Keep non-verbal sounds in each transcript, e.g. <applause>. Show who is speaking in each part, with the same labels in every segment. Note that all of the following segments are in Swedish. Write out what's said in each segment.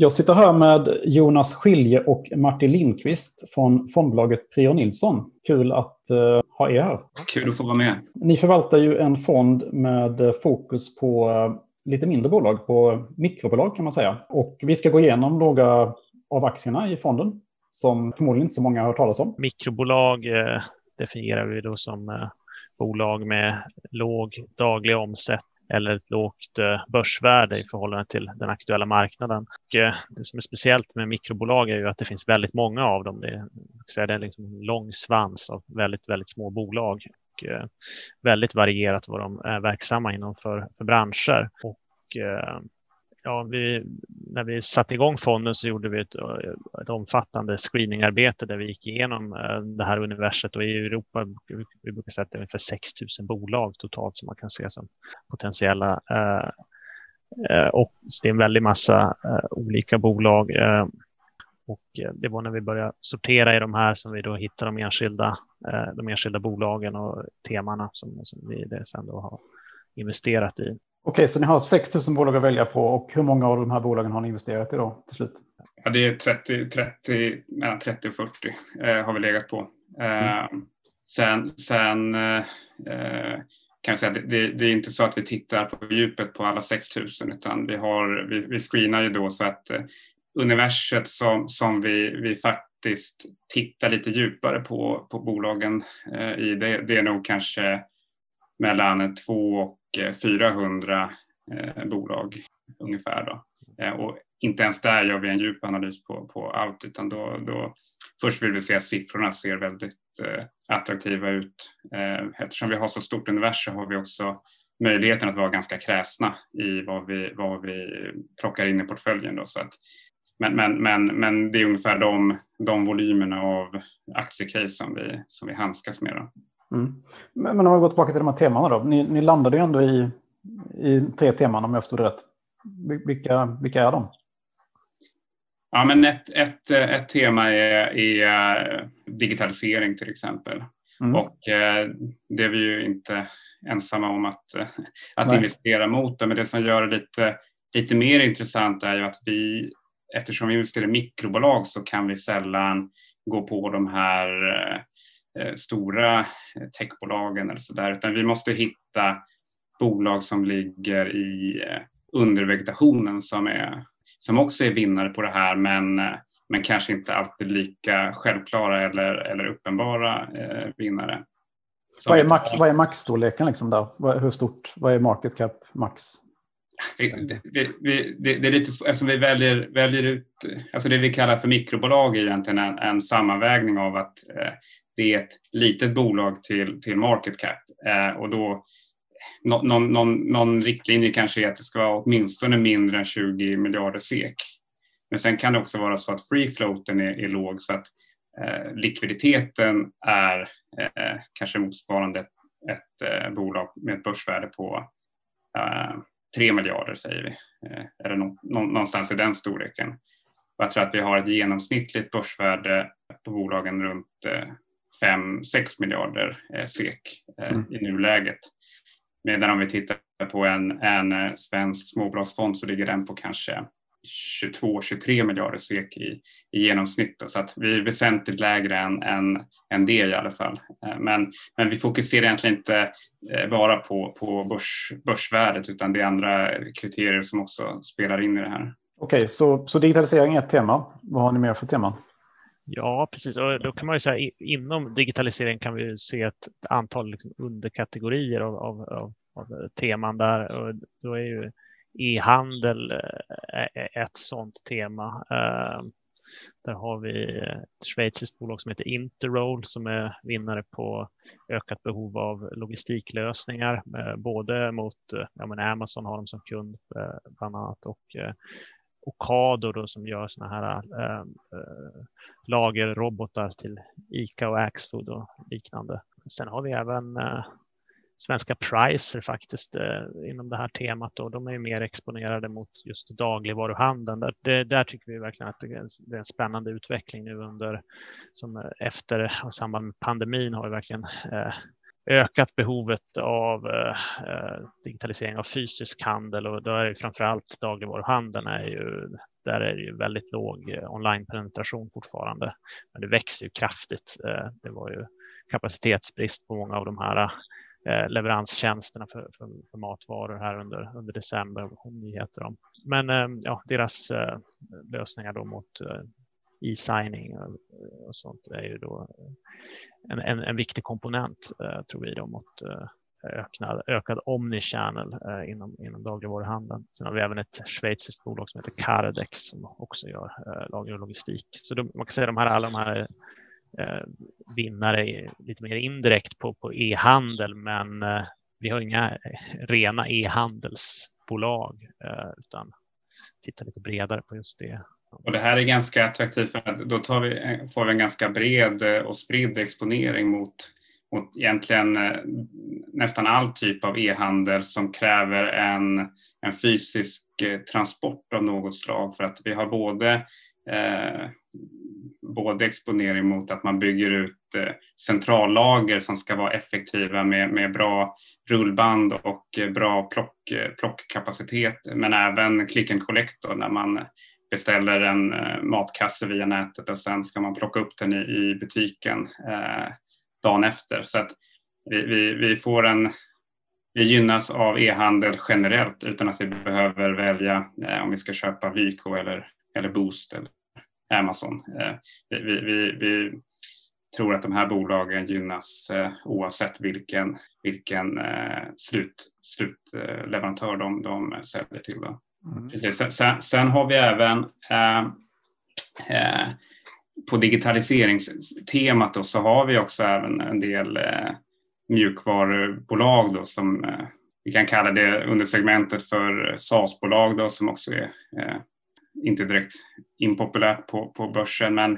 Speaker 1: Jag sitter här med Jonas Skilje och Martin Lindqvist från fondbolaget Prior Nilsson. Kul att uh, ha er här.
Speaker 2: Kul att få vara med.
Speaker 1: Ni förvaltar ju en fond med fokus på uh, lite mindre bolag, på mikrobolag kan man säga. Och vi ska gå igenom några av aktierna i fonden som förmodligen inte så många har hört talas om.
Speaker 3: Mikrobolag eh, definierar vi då som eh, bolag med låg daglig omsättning eller ett lågt eh, börsvärde i förhållande till den aktuella marknaden. Och eh, det som är speciellt med mikrobolag är ju att det finns väldigt många av dem. Det är, det är liksom en lång svans av väldigt, väldigt små bolag och eh, väldigt varierat vad de är verksamma inom för, för branscher. Och ja, vi, när vi satte igång fonden så gjorde vi ett, ett omfattande screeningarbete där vi gick igenom eh, det här universet och i Europa vi brukar säga att det är ungefär 6 000 bolag totalt som man kan se som potentiella. Eh, eh, och det är en väldig massa olika bolag. Och det var när vi började sortera i de här som vi då hittade de enskilda, de enskilda bolagen och temana som, som vi sen då har investerat i.
Speaker 1: Okej, så ni har 6 000 bolag att välja på och hur många av de här bolagen har ni investerat i då till slut?
Speaker 2: Ja, det är 30, 30, mellan 30 och 40 eh, har vi legat på. Eh, mm. Sen, sen eh, kan jag säga att det, det, är inte så att vi tittar på djupet på alla 6 000 utan vi, har, vi, vi screenar ju då så att eh, universet som, som vi, vi faktiskt tittar lite djupare på, på bolagen eh, i det, det är nog kanske mellan 2 och Eh, 400 eh, bolag ungefär. Då. Eh, och inte ens där gör vi en djup analys på, på allt utan då, då först vill vi se att siffrorna ser väldigt eh, attraktiva ut. Eh, eftersom vi har så stort universum har vi också möjligheten att vara ganska kräsna i vad vi, vad vi plockar in i portföljen. Då, så att, men, men, men, men det är ungefär de, de volymerna av aktiecase som vi, som vi handskas med. Då.
Speaker 1: Mm. Men, om vi går tillbaka till de här temana då. Ni, ni landade ju ändå i, i tre teman om jag förstod rätt. Vilka, vilka är de?
Speaker 2: Ja, men ett, ett, ett tema är, är digitalisering till exempel. Mm. Och eh, det är vi ju inte ensamma om att, att investera mot. Det. Men det som gör det lite, lite mer intressant är ju att vi, eftersom vi investerar i mikrobolag så kan vi sällan gå på de här eh, Eh, stora eh, techbolagen eller sådär, utan vi måste hitta bolag som ligger i eh, undervegetationen som, är, som också är vinnare på det här men, men kanske inte alltid lika självklara eller, eller uppenbara eh, vinnare.
Speaker 1: vad är, max, vad är maxstorleken liksom där? Hur stort? Vad är market cap max?
Speaker 2: Vi, vi, vi, det, det, är lite, eftersom vi väljer, väljer ut, alltså det vi kallar för mikrobolag är egentligen en, en sammanvägning av att eh, det är ett litet bolag till, till market cap eh, och då någon, någon, någon riktlinje kanske är att det ska vara åtminstone mindre än 20 miljarder SEK. Men sen kan det också vara så att free floaten är, är låg så att eh, likviditeten är eh, kanske motsvarande ett, ett eh, bolag med ett börsvärde på eh, 3 miljarder säger vi, eh, eller någonstans i den storleken. Jag tror att vi har ett genomsnittligt börsvärde på bolagen runt eh, 5-6 miljarder eh, SEK eh, mm. i nuläget. Medan om vi tittar på en, en eh, svensk småbolagsfond så ligger den på kanske 22-23 miljarder SEK i, i genomsnitt. Då, så att vi är väsentligt lägre än, än, än det i alla fall. Men, men vi fokuserar egentligen inte bara på, på börs, börsvärdet utan det är andra kriterier som också spelar in i det här.
Speaker 1: Okej, så, så digitalisering är ett tema. Vad har ni mer för teman?
Speaker 3: Ja, precis. Och då kan man ju säga inom digitalisering kan vi se ett antal liksom underkategorier av, av, av, av, teman där. Och då är ju e-handel eh, ett sådant tema. Eh, där har vi ett schweiziskt bolag som heter Interroll som är vinnare på ökat behov av logistiklösningar, eh, både mot ja, men Amazon har de som kund bland annat och Ocado då, som gör sådana här äh, lagerrobotar till Ica och Axfood och liknande. Sen har vi även äh, svenska Pricer faktiskt äh, inom det här temat och de är ju mer exponerade mot just dagligvaruhandeln. Där, det, där tycker vi verkligen att det är en spännande utveckling nu under som efter och samband med pandemin har vi verkligen ökat behovet av eh, eh, digitalisering av fysisk handel och då är det framför allt dagligvaruhandeln är ju där är det ju väldigt låg eh, online-penetration fortfarande. Men det växer ju kraftigt. Eh, det var ju kapacitetsbrist på många av de här leveranstjänsterna för, för, för, matvaror här under, under december. Nyheter om. Men ja, deras lösningar då mot e-signing och sånt är ju då en, en, en viktig komponent eh, tror vi då mot eh, ökad, ökad omnichannel eh, inom, inom dagligvaruhandeln. Sen har vi även ett schweiziskt bolag som heter Cardex som också gör lager och logistik. Så de, man kan säga att de här, alla de här vinnare lite mer indirekt på, på e-handel, men vi har inga rena e-handelsbolag utan tittar lite bredare på just det.
Speaker 2: Och det här är ganska attraktivt för då tar vi, får vi en ganska bred eh, och spridd exponering mot mot egentligen eh, nästan all typ av e-handel som kräver en, en fysisk eh, transport av något slag. För att vi har både eh, både exponering mot att man bygger ut centrallager som ska vara effektiva med, med bra rullband och bra plock, plockkapacitet. Men även click and collect när man beställer en eh, matkasse via nätet och sen ska man plocka upp den i, i butiken eh, dagen efter. Så att vi, vi, vi får en vi gynnas av e-handel generellt utan att vi behöver välja eh, om vi ska köpa Lyko eller, eller Boost eller Amazon. Eh, vi, vi, vi, tror att de här bolagen gynnas eh, oavsett vilken, vilken eh, slut, slutleverantör de, de säljer till. Då. Mm. Sen, sen, har vi även eh, eh, på digitaliseringstemat då, så har vi också även en del eh, mjukvarubolag då, som eh, vi kan kalla det under segmentet för SaaS-bolag då, som också är eh, inte direkt impopulärt på, på börsen. Men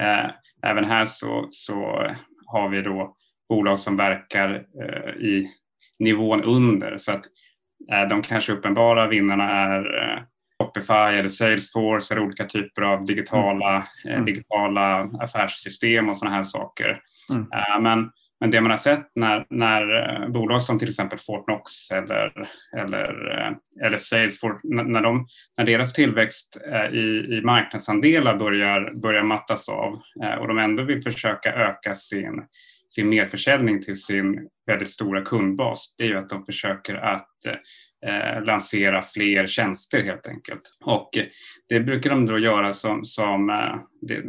Speaker 2: eh, även här så, så har vi då bolag som verkar eh, i nivån under. Så att eh, de kanske uppenbara vinnarna är Shopify eller Salesforce eller olika typer av digitala, mm. eh, digitala affärssystem och sådana här saker. Mm. Men, men det man har sett när, när bolag som till exempel Fortnox eller, eller, eller Salesforce, när, de, när deras tillväxt i, i marknadsandelar börjar, börjar mattas av och de ändå vill försöka öka sin, sin merförsäljning till sin väldigt stora kundbas, det är ju att de försöker att eh, lansera fler tjänster helt enkelt. Och det brukar de då göra som, som eh, det,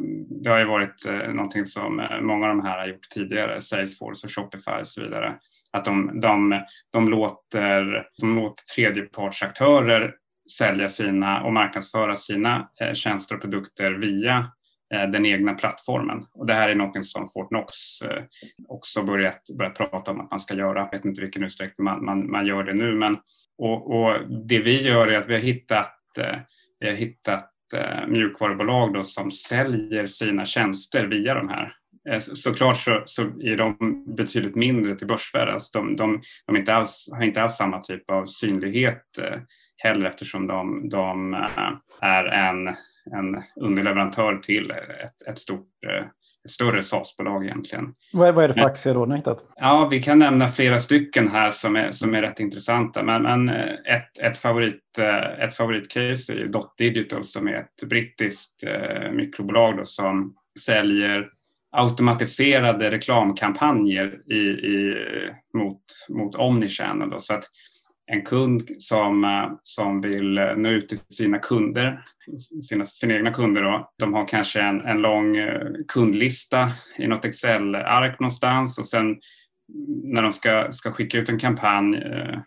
Speaker 2: det, har ju varit eh, någonting som eh, många av de här har gjort tidigare, Salesforce och Shopify och så vidare. Att de, de, de, låter, de låter tredjepartsaktörer sälja sina och marknadsföra sina eh, tjänster och produkter via Eh, den egna plattformen. Och det här är något som Fortnox eh, också börjat, börjat prata om att man ska göra. Jag vet inte vilken utsträckning man, man, man gör det nu. Men, och, och, det vi gör är att vi har hittat, eh, vi har hittat mjukvarubolag då som säljer sina tjänster via de här. Såklart så, så är de betydligt mindre till börsvärde. Alltså de, de, de inte alls, har inte alls samma typ av synlighet heller eftersom de, de är en en underleverantör till ett, ett stort eh, ett större SAS-bolag egentligen.
Speaker 1: Vad är, vad är det för aktier då ni hittat?
Speaker 2: Ja, vi kan nämna flera stycken här som är, som är rätt intressanta. Men, men eh, ett, ett, favorit, eh, ett favoritcase är Dot Digital som är ett brittiskt eh, mikrobolag då, som säljer automatiserade reklamkampanjer i, i, mot, mot Omnichannel. Då. Så att en kund som, eh, som vill eh, nå ut till sina kunder, sina, sina egna kunder. Då. De har kanske en, en lång eh, kundlista i något Excel-ark någonstans och sen när de ska, ska skicka ut en kampanj eh,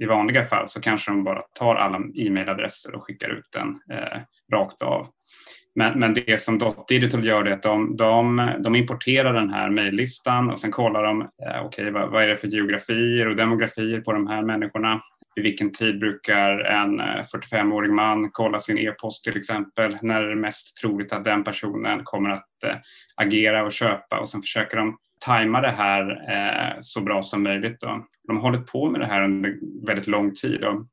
Speaker 2: i vanliga fall så kanske de bara tar alla e-mailadresser och skickar ut den eh, rakt av. Men, men det som Dot Digital gör är att de, de, de importerar den här mejllistan och sen kollar de eh, okay, vad, vad, är det för geografier och demografier på de här människorna. Vid vilken tid brukar en eh, 45-årig man kolla sin e-post till exempel? När är det mest troligt att den personen kommer att eh, agera och köpa? Och sen försöker de tajma det här eh, så bra som möjligt. Då. De har hållit på med det här under väldigt lång tid. Och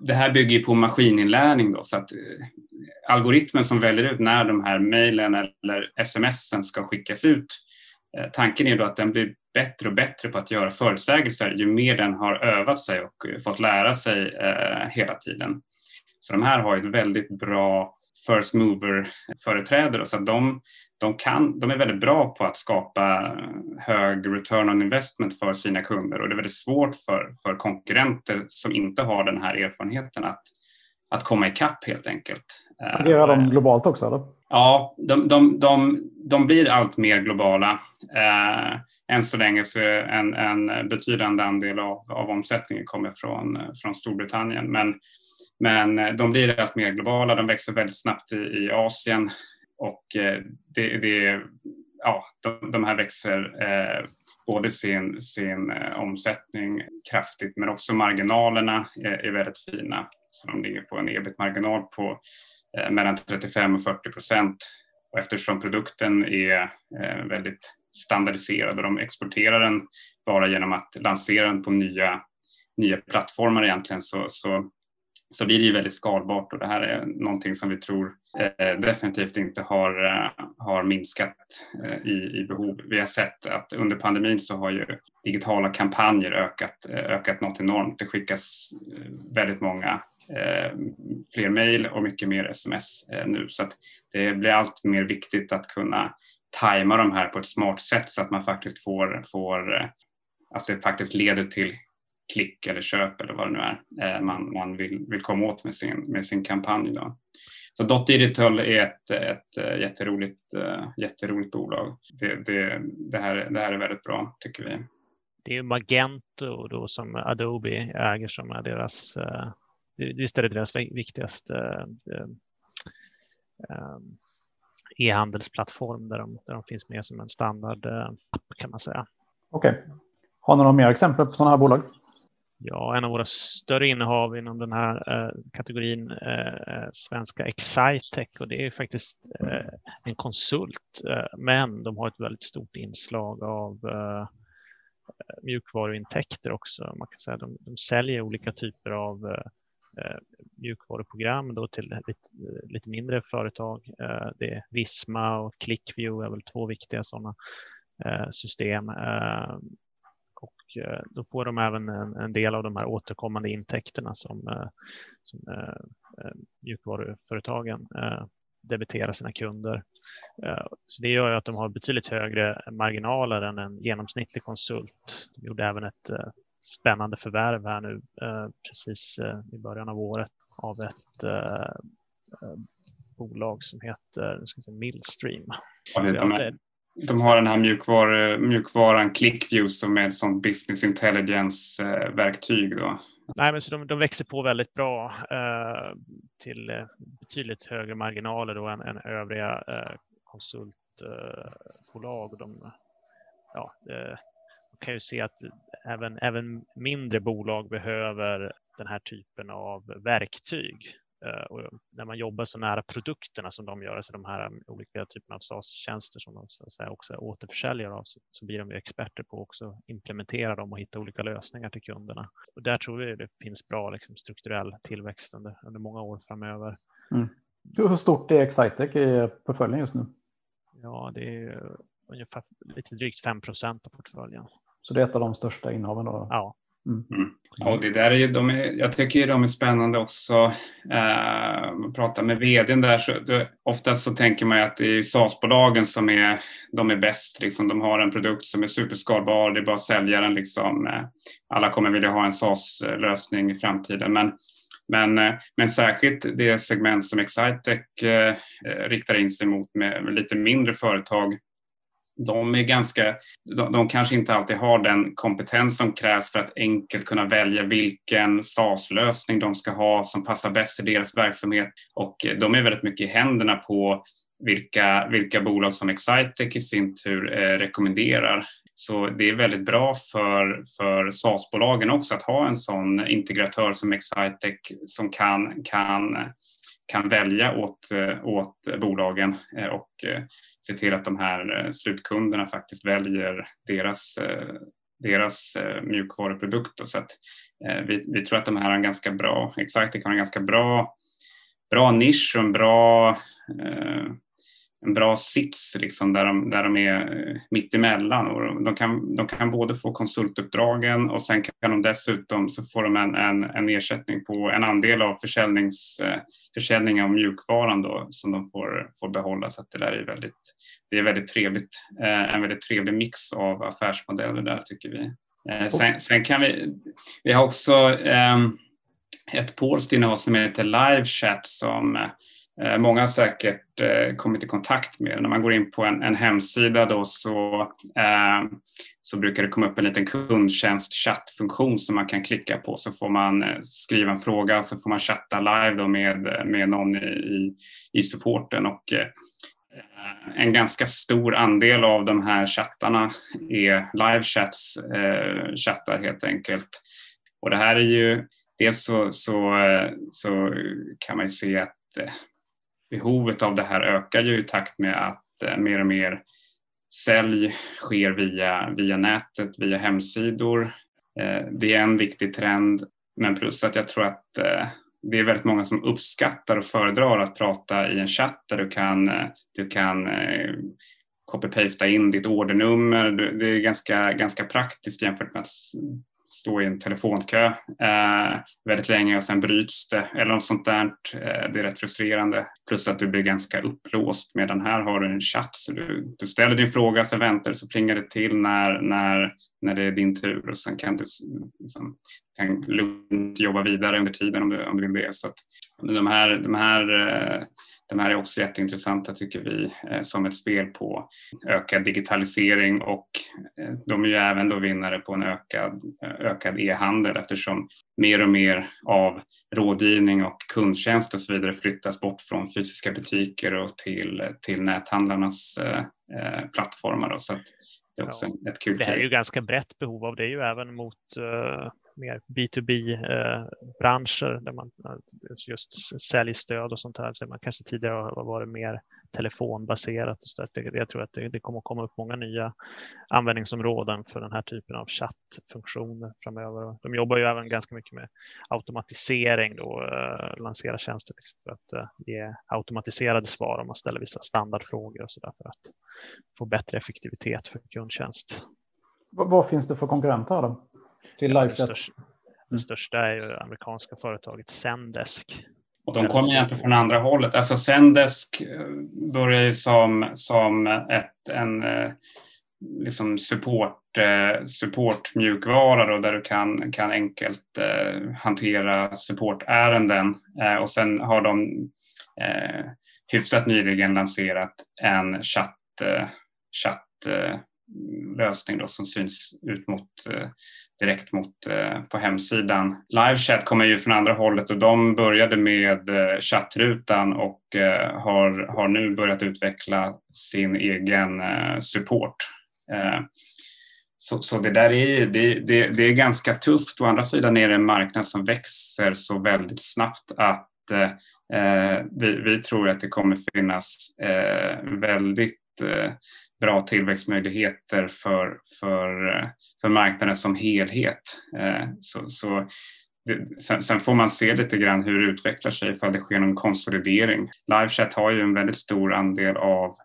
Speaker 2: det här bygger på maskininlärning då, så att eh, algoritmen som väljer ut när de här mejlen eller smsen ska skickas ut, eh, tanken är då att den blir bättre och bättre på att göra förutsägelser ju mer den har övat sig och fått lära sig eh, hela tiden. Så de här har ett väldigt bra first mover-företrädare. Så de, de, kan, de är väldigt bra på att skapa hög return on investment för sina kunder och det är väldigt svårt för, för konkurrenter som inte har den här erfarenheten att, att komma ikapp helt enkelt.
Speaker 1: Agerar de globalt också? Eller?
Speaker 2: Ja, de, de, de, de blir allt mer globala. Eh, än så länge så är en, en betydande andel av, av omsättningen kommer från, från Storbritannien. Men, men eh, de blir allt mer globala, de växer väldigt snabbt i, i Asien och eh, det, det, ja, de, de här växer eh, både sin, sin eh, omsättning kraftigt men också marginalerna är, är väldigt fina. Så de ligger på en ebit-marginal på Eh, mellan 35 och 40 procent. Och eftersom produkten är eh, väldigt standardiserad och de exporterar den bara genom att lansera den på nya, nya plattformar egentligen så, så, så blir det ju väldigt skalbart och det här är någonting som vi tror eh, definitivt inte har, eh, har minskat eh, i, i behov. Vi har sett att under pandemin så har ju digitala kampanjer ökat, eh, ökat något enormt. Det skickas eh, väldigt många Eh, fler mejl och mycket mer sms nu. Så att det blir allt mer viktigt att kunna tajma de här på ett smart sätt så att man faktiskt får, får att det faktiskt leder till klick eller köp eller vad det nu är man, man vill, vill komma åt med sin, med sin kampanj. Då. Så Dot Digital är ett, ett jätteroligt, jätteroligt bolag. Det, det, det, här, det här är väldigt bra tycker vi.
Speaker 3: Det är Magento då som Adobe äger som är deras visst är det deras viktigaste eh, eh, e-handelsplattform där de, där de finns med som en standard eh, app kan man säga.
Speaker 1: Okej. Okay. Har ni några mer exempel på sådana här bolag?
Speaker 3: Ja, en av våra större innehav inom den här eh, kategorin eh, eh svenska Excitec och det är faktiskt eh, en konsult, eh, men de har ett väldigt stort inslag av eh, mjukvaruintäkter också. Man kan säga de, de säljer olika typer av Eh, mjukvaruprogram då till lite, lite mindre företag. Eh, det är Visma och ClickView är väl två viktiga sådana eh, system. Och då får de även en, en, del av de här återkommande intäkterna som, som mjukvaruföretagen debiterar sina kunder. Så det gör ju att de har betydligt högre marginaler än en genomsnittlig konsult. De gjorde även ett spännande förvärv här nu eh, precis eh, i början av året av ett eh, bolag som heter Millstream.
Speaker 2: Ja, de, de, har den här mjukvar, mjukvaran ClickView som är ett sånt business intelligence-verktyg.
Speaker 3: Nej, men så de, de växer på väldigt bra eh, till eh, betydligt högre marginaler då än, än övriga eh, konsultbolag. de, ja, eh, kan ju se att även, även mindre bolag behöver den här typen av verktyg. Eh, när man jobbar så nära produkterna som de gör, alltså de här olika typerna av SaaS-tjänster som de så också är återförsäljare av, så, så blir de ju experter på att också implementera dem och hitta olika lösningar till kunderna. Och där tror vi det finns bra liksom, strukturell tillväxt under, under många år framöver.
Speaker 1: Mm. Hur stort är Excitec i portföljen just nu?
Speaker 3: Ja, det är ungefär lite drygt 5 procent av portföljen.
Speaker 1: Så det är ett av de största innehaven. Då.
Speaker 3: Ja.
Speaker 2: Mm. mm. Och det där är ju, de är, jag tycker de är spännande också. Eh, man pratar med vdn där, så det, oftast så tänker man ju att det är SAS-bolagen som är, de är bäst. Liksom. De har en produkt som är superskalbar, det är bara att sälja den. Liksom. Eh, alla kommer vilja ha en SAS-lösning i framtiden. Men, men, eh, men särskilt det segment som Excitec eh, riktar in sig mot med, med lite mindre företag de är ganska, de, de, kanske inte alltid har den kompetens som krävs för att enkelt kunna välja vilken SAS-lösning de ska ha som passar bäst i deras verksamhet och eh, de är väldigt mycket i händerna på vilka, vilka bolag som Excitec i sin tur eh, rekommenderar. Så det är väldigt bra för, för SAS-bolagen också att ha en sån integratör som Excitec som kan, kan kan välja åt, eh, åt bolagen eh, och eh, se till att de här slutkunderna faktiskt väljer deras, deras mjukvaruprodukt. Så att vi, vi tror att de här har en ganska bra, Exactic har en ganska bra, bra nisch och en bra en bra sits liksom, där, de, där de är eh, mitt emellan. Och de, kan, de kan både få konsultuppdragen och sen kan de dessutom så får de en, en, en ersättning på en andel av försäljnings, eh, försäljning av mjukvaran då, som de får, får behålla. Så det där är väldigt, det är väldigt trevligt. Eh, en väldigt trevlig mix av affärsmodeller där tycker vi. Sen, sen kan vi, vi har också um, ett polskt innehåll som heter LiveChat som Eh, många har säkert eh, kommit i kontakt med. det. När man går in på en, en hemsida då så, eh, så brukar det komma upp en liten kundtjänst chattfunktion som man kan klicka på så får man eh, skriva en fråga och så får man chatta live då med, eh, med någon i, i supporten. Och, eh, en ganska stor andel av de här chattarna är livechats, eh, chattar helt enkelt. Och det här är ju dels så, så, eh, så kan man ju se att eh, behovet av det här ökar ju i takt med att eh, mer och mer sälj sker via, via nätet, via hemsidor. Eh, det är en viktig trend, men plus att jag tror att eh, det är väldigt många som uppskattar och föredrar att prata i en chatt där du kan, du kan copy-pasta in ditt ordernummer. Det är ganska, ganska praktiskt jämfört med att stå i en telefonkö eh, väldigt länge och sen bryts det eller något sånt där. Eh, det är rätt frustrerande. Plus att du blir ganska upplåst medan här har du en chatt så du, du ställer din fråga, sen väntar du så plingar det till när, när, när det är din tur och sen kan du liksom, kan lugnt jobba vidare under tiden om du, om du vill det. Så att de här, de här eh, de här är också jätteintressanta tycker vi eh, som ett spel på ökad digitalisering och eh, de är ju även då vinnare på en ökad, ökad e-handel eftersom mer och mer av rådgivning och kundtjänst och så vidare flyttas bort från fysiska butiker och till, till näthandlarnas eh, plattformar. Då. Så det är också ja, ett kul
Speaker 3: Det här är ju ganska brett behov av det är ju även mot mer B2B-branscher eh, där man eh, just säljer stöd och sånt här. Så man kanske tidigare har varit mer telefonbaserat. Och så där. Jag tror att det, kommer att komma upp många nya användningsområden för den här typen av chattfunktioner framöver. De jobbar ju även ganska mycket med automatisering då, eh, lansera tjänster liksom för att ge automatiserade svar om man ställer vissa standardfrågor och så där för att få bättre effektivitet för kundtjänst.
Speaker 1: Vad finns det för konkurrenter då? Till ja?
Speaker 3: Det största, det största är ju amerikanska företaget Zendesk.
Speaker 2: Och de kommer egentligen från andra hållet. Alltså Zendesk eh, börjar ju som, som ett, en eh, liksom support, eh, supportmjukvara då, där du kan, kan enkelt hantera supportärenden. Och sen har de eh, hyfsat nyligen lanserat en chatt, chatt lösning då som syns ut mot, eh, direkt mot, eh, på hemsidan. Livechat kommer ju från andra hållet och de började med eh, chattrutan och har, har nu börjat utveckla sin egen support. Så, så det där är, det, det, det, är ganska tufft. Å andra sidan är det en marknad som växer så väldigt snabbt att eh, vi, vi, tror att det kommer finnas eh, väldigt Eh, bra tillväxtmöjligheter för, för, eh, för marknaden som helhet. Eh, så, så Sen, sen, får man se lite grann hur det utvecklar sig ifall det sker någon konsolidering. Livechat har ju en väldigt stor andel av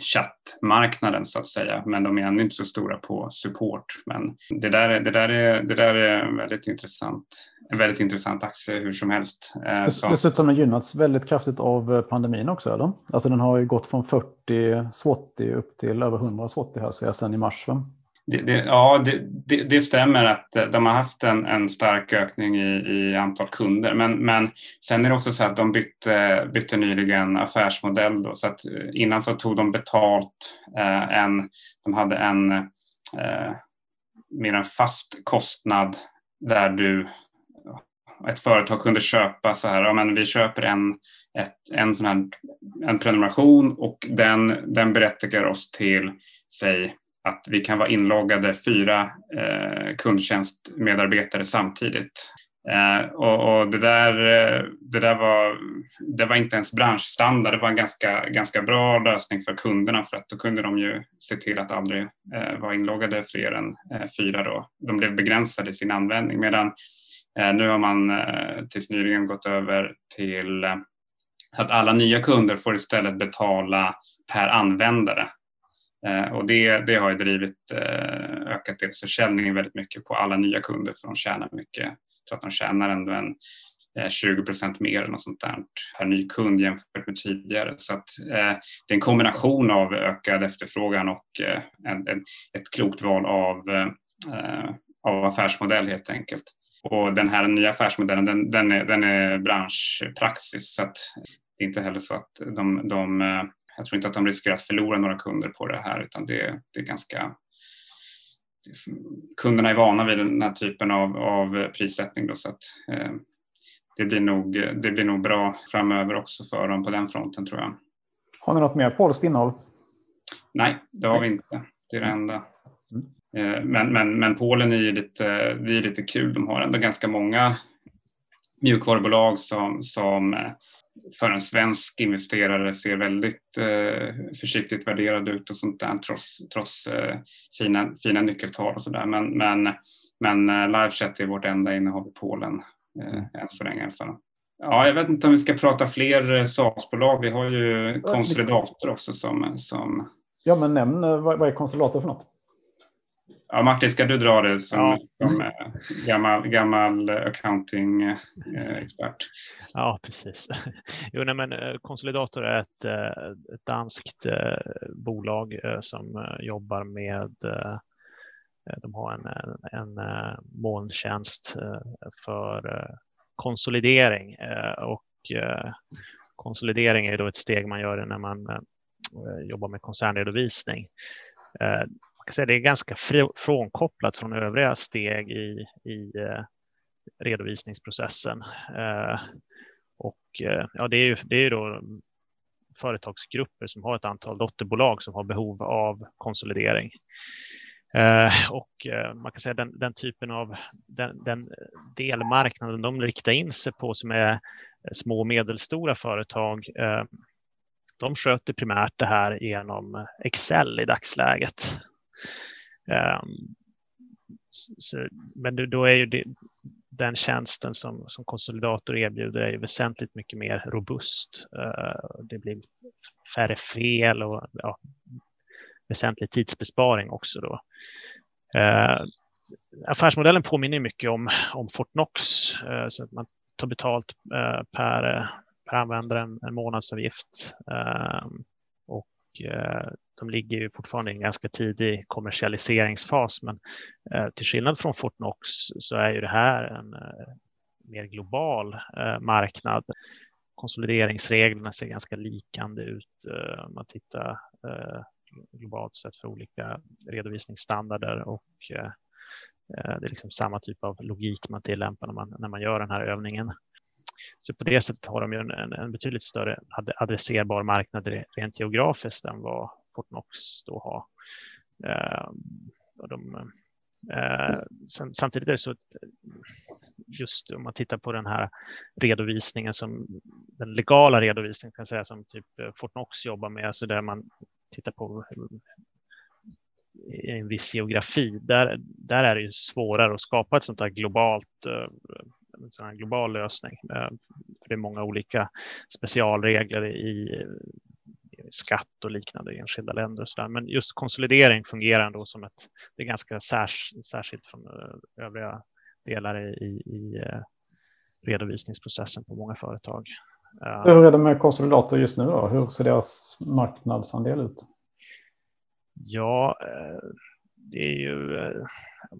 Speaker 2: chattmarknaden så att säga, men de är ännu inte så stora på support. Men det där, det där, är, det där är väldigt intressant, en väldigt intressant aktie hur som helst.
Speaker 1: Eh, ser ut som den gynnats väldigt kraftigt av eh, pandemin också, eller? Alltså den har ju gått från 40 SWOTI upp till över 100 SWOTI här, så jag sen i mars.
Speaker 2: Det, det, ja, det, det, stämmer att eh, de har haft en, en stark ökning i, i, antal kunder. Men, men sen är det också så att de bytte, bytte nyligen affärsmodell. Då, så att innan så tog de betalt. Eh, en, de hade en eh, mer en fast kostnad där du ett företag kunde köpa så här, ja, men vi köper en, ett, en, sån här, en prenumeration och den, den berättigar oss till, säg att vi kan vara inloggade fyra eh, kundtjänstmedarbetare samtidigt. Eh, och, och, det, där, eh, det där var, det var inte ens branschstandard, det var en ganska, ganska bra lösning för kunderna för att då kunde de ju se till att aldrig eh, vara inloggade fler än eh, fyra. Då. De blev begränsade i sin användning medan eh, Eh, nu har man eh, tills nyligen gått över till eh, att alla nya kunder får istället betala per användare. Och det, det har ju drivit ökat deras försäljning väldigt mycket på alla nya kunder för de tjänar mycket. Jag tror att de tjänar ändå en 20 procent mer än något sånt där per ny kund jämfört med tidigare. Så att, eh, det är en kombination av ökad efterfrågan och eh, en, en, ett klokt val av, eh, av affärsmodell helt enkelt. Och den här nya affärsmodellen den, den, är, den är branschpraxis så att det är inte heller så att de, de jag tror inte att de riskerar att förlora några kunder på det här utan det, det är ganska kunderna är vana vid den här typen av, av prissättning då, så att eh, det, blir nog, det blir nog bra framöver också för dem på den fronten tror jag.
Speaker 1: Har ni något mer polskt innehåll?
Speaker 2: Nej, det har vi inte. Det är det enda. Mm. Men, men, men Polen är ju lite, det är lite kul. De har ändå ganska många mjukvarubolag som, som eh, för en svensk investerare ser väldigt eh, försiktigt värderade ut och sånt där trots, trots eh, fina, fina nyckeltal och sådär. Men, men, men eh, Livechat är vårt enda innehav i Polen eh, än så länge i alla fall. Ja, jag vet inte om vi ska prata fler eh, SaaS-bolag. Vi har ju Consolidator också som, som...
Speaker 1: Ja, men nämn eh, vad, vad är Consolidator för något?
Speaker 2: Ja, Martin, ska du dra det som, ja. som eh, gammal, gammal accounting-expert?
Speaker 3: Ja, precis. <laughs> Jo, nej, men Consolidator är ett, ett danskt bolag som jobbar med de har en, en, en molntjänst för konsolidering och konsolidering är då ett steg man gör när man jobbar med koncernredovisning säga, det är ganska frånkopplat från övriga steg i, i eh, redovisningsprocessen. Eh, och eh, ja, det är ju det är då företagsgrupper som har ett antal dotterbolag som har behov av konsolidering. Eh, och eh, man kan säga den, den typen av den, den, delmarknaden de riktar in sig på som är små och medelstora företag. Eh, de sköter primärt det här genom Excel i dagsläget. Ehm, så, men då är ju det, den tjänsten som, som konsolidator erbjuder är väsentligt mycket mer robust. Ehm, det blir färre fel och ja, väsentlig tidsbesparing också då. Ehm, affärsmodellen påminner mycket om, om Fortnox, eh, så att man tar betalt eh, per, eh, per användare en, en månadsavgift. Och de ligger ju fortfarande i en ganska tidig kommersialiseringsfas, men eh, till skillnad från Fortnox så är ju det här en eh, mer global eh, marknad. Konsolideringsreglerna ser ganska likande ut eh, om man tittar eh, globalt sett för olika redovisningsstandarder och eh, det är liksom samma typ av logik man tillämpar när man, när man gör den här övningen. Så på det sättet har de ju en, en betydligt större adresserbar marknad rent geografiskt än vad Fortnox då har. Eh, de, eh, sen, samtidigt är det så att just om man tittar på den här redovisningen som den legala redovisningen kan säga som typ eh, Fortnox jobbar med, alltså där man tittar på en viss geografi, där, där är det ju svårare att skapa ett sånt här globalt eh, en sån här global lösning. Eh, för det är många olika specialregler i skatt och liknande i enskilda länder. Och så där. Men just konsolidering fungerar ändå som ett, det är ganska särs, särskilt från eh, övriga delar i, i eh, redovisningsprocessen på många företag.
Speaker 1: Hur är det med konsolidator just nu? Då? Hur ser deras marknadsandel ut?
Speaker 3: Ja, eh, det är ju,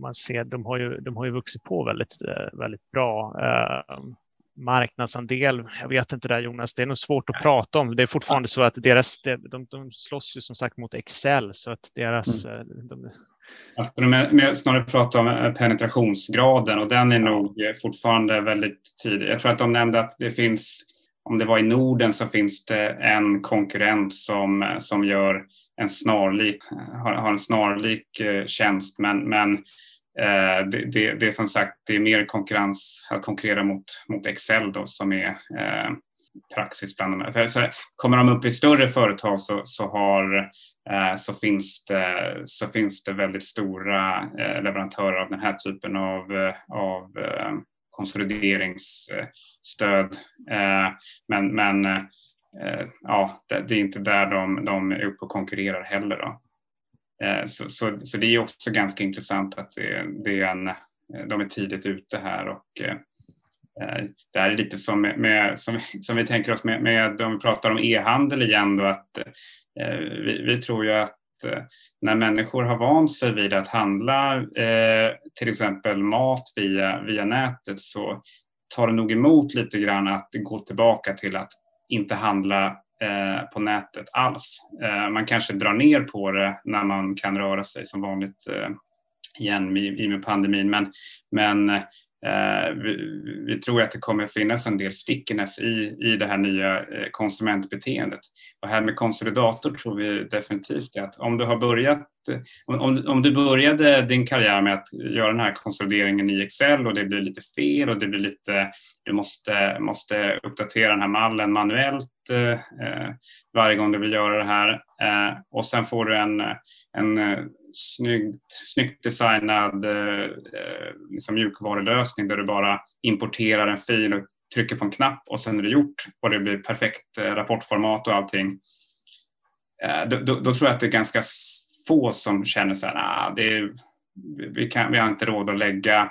Speaker 3: man ser, de har ju, de har ju vuxit på väldigt, väldigt bra marknadsandel. Jag vet inte där Jonas, det är nog svårt att prata om. Det är fortfarande så att deras, de, de slåss ju som sagt mot Excel så att deras... Mm. Eh, de...
Speaker 2: Ja, snarare prata om eh, penetrationsgraden och den är nog fortfarande väldigt tidig. Jag tror att de nämnde att det finns, om det var i Norden så finns det en konkurrent som, som gör en snarlik, har, har en snarlik tjänst men, men Eh, Eh, det, det, det, är som sagt det är mer konkurrens att konkurrera mot, mot Excel då, som är eh, praxis bland dem. Så kommer de upp i större företag så, så, har, eh, så, finns det, så finns det väldigt stora eh, leverantörer av den här typen av, eh, av eh, konsolideringsstöd. Eh, men men ja, det, är inte där de, de är uppe och konkurrerar heller. Då. Eh, så, så, så, det är också ganska intressant att det, det är en, eh, de är tidigt ute här och eh, det här är lite som, med, som, som vi tänker oss med, med om vi pratar om e-handel igen då att vi, vi tror ju att Eh, när människor har vant sig vid att handla eh, till exempel mat via, via nätet så tar det nog emot lite grann att gå tillbaka till att inte handla Eh, på nätet alls. Eh, man kanske drar ner på det när man kan röra sig som vanligt eh, igen i, och med pandemin men, men Eh, vi, vi, tror att det kommer finnas en del stickiness i, i det här nya eh, konsumentbeteendet. Och här med konsolidator tror vi definitivt att om du har börjat om, om du började din karriär med att göra den här konsolideringen i Excel och det blir lite fel och det blir lite, du måste, måste uppdatera den här mallen manuellt eh, eh varje gång du vill göra det här eh, och sen får du en, en snyggt, snyggt designad eh, liksom mjukvarulösning där du bara importerar en fil och trycker på en knapp och sen är det gjort och det blir perfekt eh, rapportformat och allting. Eh, då, då, då, tror jag att det är ganska få som känner så här, nah, det är, vi, kan, vi har inte råd att lägga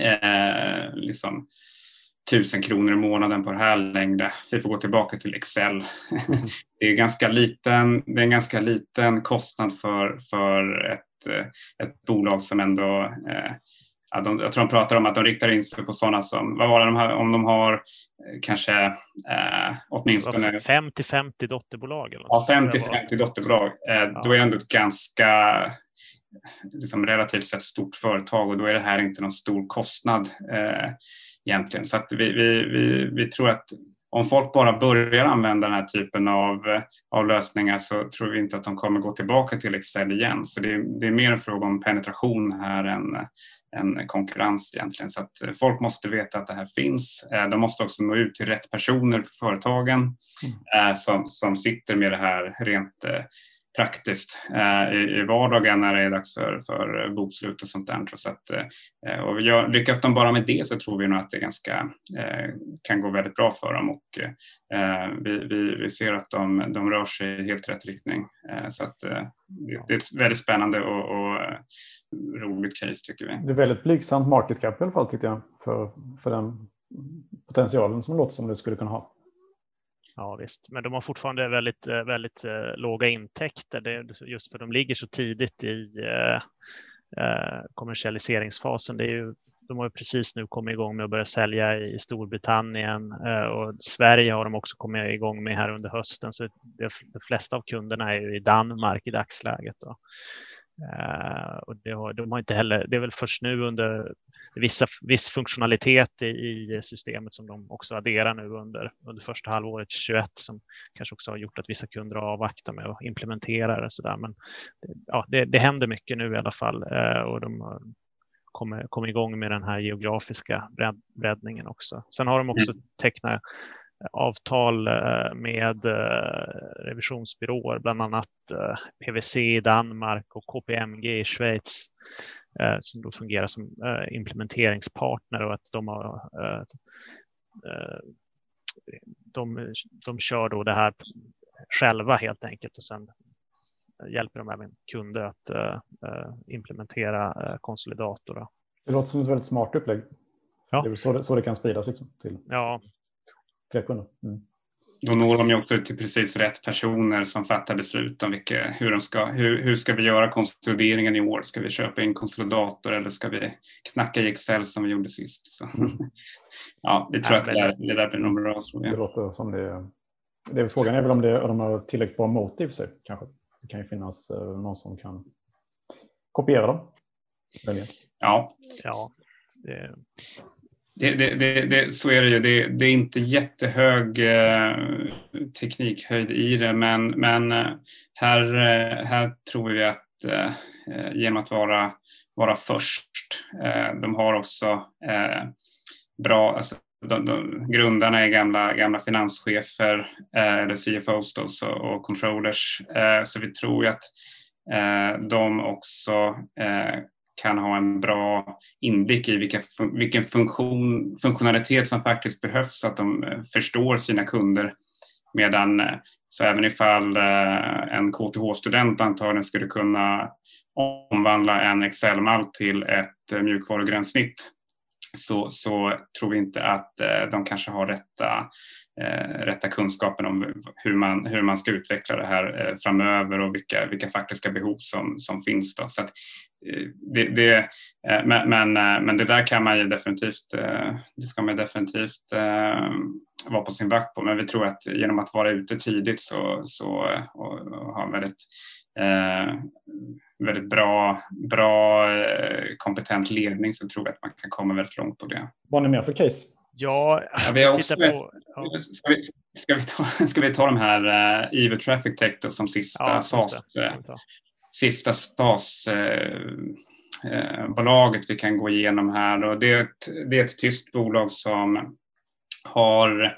Speaker 2: eh, liksom, tusen kronor i månaden på det här längre. Vi får gå tillbaka till Excel. <laughs> det, är ganska liten, det är en ganska liten kostnad för, för ett, eh, ett bolag som ändå eh, Ja, de, jag tror de pratar om att de riktar in sig på sådana som, vad var det de har, om de har eh, kanske eh, åtminstone...
Speaker 3: 50-50 dotterbolag? Eller
Speaker 2: ja, 50-50 dotterbolag. Eh, ja. Då är det ändå ett ganska liksom relativt sett stort företag och då är det här inte någon stor kostnad eh, egentligen. Så vi, vi, vi, vi tror att om folk bara börjar använda den här typen av, av lösningar så tror vi inte att de kommer gå tillbaka till Excel igen. Så det är, det är mer en fråga om penetration här än, än konkurrens egentligen. Så att folk måste veta att det här finns. Eh, de måste också nå ut till rätt personer på företagen mm. Eh, som, som sitter med det här rent eh, praktiskt eh, i, i vardagen när det är dags för, för bokslut och sånt där. Så att, eh, och gör, lyckas de bara med det så tror vi nog att det ganska, eh, kan gå väldigt bra för dem och eh, vi, vi, vi, ser att de, de rör sig i helt rätt riktning. Eh, så att, eh, det är ett väldigt spännande och, och eh, roligt case tycker vi.
Speaker 1: Det är väldigt blygsamt market cap i alla fall tycker jag för, för den potentialen som det låter som det skulle kunna ha.
Speaker 3: Ja visst, men de har fortfarande väldigt, eh, väldigt eh, låga intäkter det, just för de ligger så tidigt i uh, kommersialiseringsfasen. Det är ju, de har precis nu kommit igång med att börja sälja i Storbritannien och Sverige har de också kommit igång med här under hösten. Så det, de flesta av kunderna är ju i Danmark i dagsläget. Då. och det har, de har inte heller, det är väl först nu under vissa, viss funktionalitet i, i systemet som de också adderar nu under, under första halvåret 2021 som kanske också har gjort att vissa kunder avvaktar med att implementera det. Så där. Men ja, det, det händer mycket nu i alla fall eh, och de kommer, kommer igång med den här geografiska breddningen också. Sen har de också mm. tecknat avtal eh, med eh, revisionsbyråer, bland annat PWC i Danmark och KPMG i Schweiz Eh, som då fungerar som eh, implementeringspartner och att de har eh, de, de kör då det här själva helt enkelt och sen hjälper de även kunder att implementera konsolidator.
Speaker 1: Det låter som ett väldigt smart upplägg. Ja. Det är så det, så det kan spridas liksom, till
Speaker 3: ja.
Speaker 1: fler kunder. Mm
Speaker 2: då når de ju också till precis rätt personer som fattar beslut om vilka, hur, de ska, hur, hur ska vi göra konsolideringen i år? Ska vi köpa in konsolidator eller ska vi knacka i Excel som vi gjorde sist? Så, <laughs> ja, vi tror ja, att det där, det där blir nog bra. Tror
Speaker 1: jag. Det låter som det. det är, frågan är väl om det, de har tillräckligt bra motiv sig kanske. Det kan ju finnas eh, någon som kan kopiera dem.
Speaker 2: Ja.
Speaker 3: ja det,
Speaker 2: det, det, det, så är det ju. Det, det är inte jättehög eh, teknikhöjd i det men, men eh, här, eh, här tror vi att eh, genom att vara, vara först, de har också bra, alltså, de, de, grundarna är gamla, gamla finanschefer, eller CFOs då, så, och controllers, så vi tror ju att de också kan ha en bra inblick i vilka, vilken funktion, funktionalitet som faktiskt behövs så att de eh, förstår sina kunder. Medan eh, så även ifall eh, en KTH-student antagligen skulle kunna omvandla en Excel-mall till ett mjukvarugränssnitt så, så tror vi inte att eh, de kanske har rätta, eh, rätta kunskapen om hur man, hur man ska utveckla det här eh, framöver och vilka, vilka faktiska behov som, som finns. Då. Så att, eh, det, det, eh, men, men, eh, men det där kan man ju definitivt, det ska man definitivt vara på sin vakt på. Men vi tror att genom att vara ute tidigt så, så, och, och ha väldigt eh, väldigt bra, bra eh, kompetent ledning så tror jag att man kan komma väldigt långt på det.
Speaker 1: Vad har ni mer för case?
Speaker 3: Ja, ja vi har också, på,
Speaker 2: ja. Ska, vi, ska, vi ta, <laughs> ska vi ta de här uh, EVO Traffic Tech då, som sista ja, SAS, uh, sista SAS uh, bolaget vi kan gå igenom här. Och det, är ett, det är ett tyskt bolag som har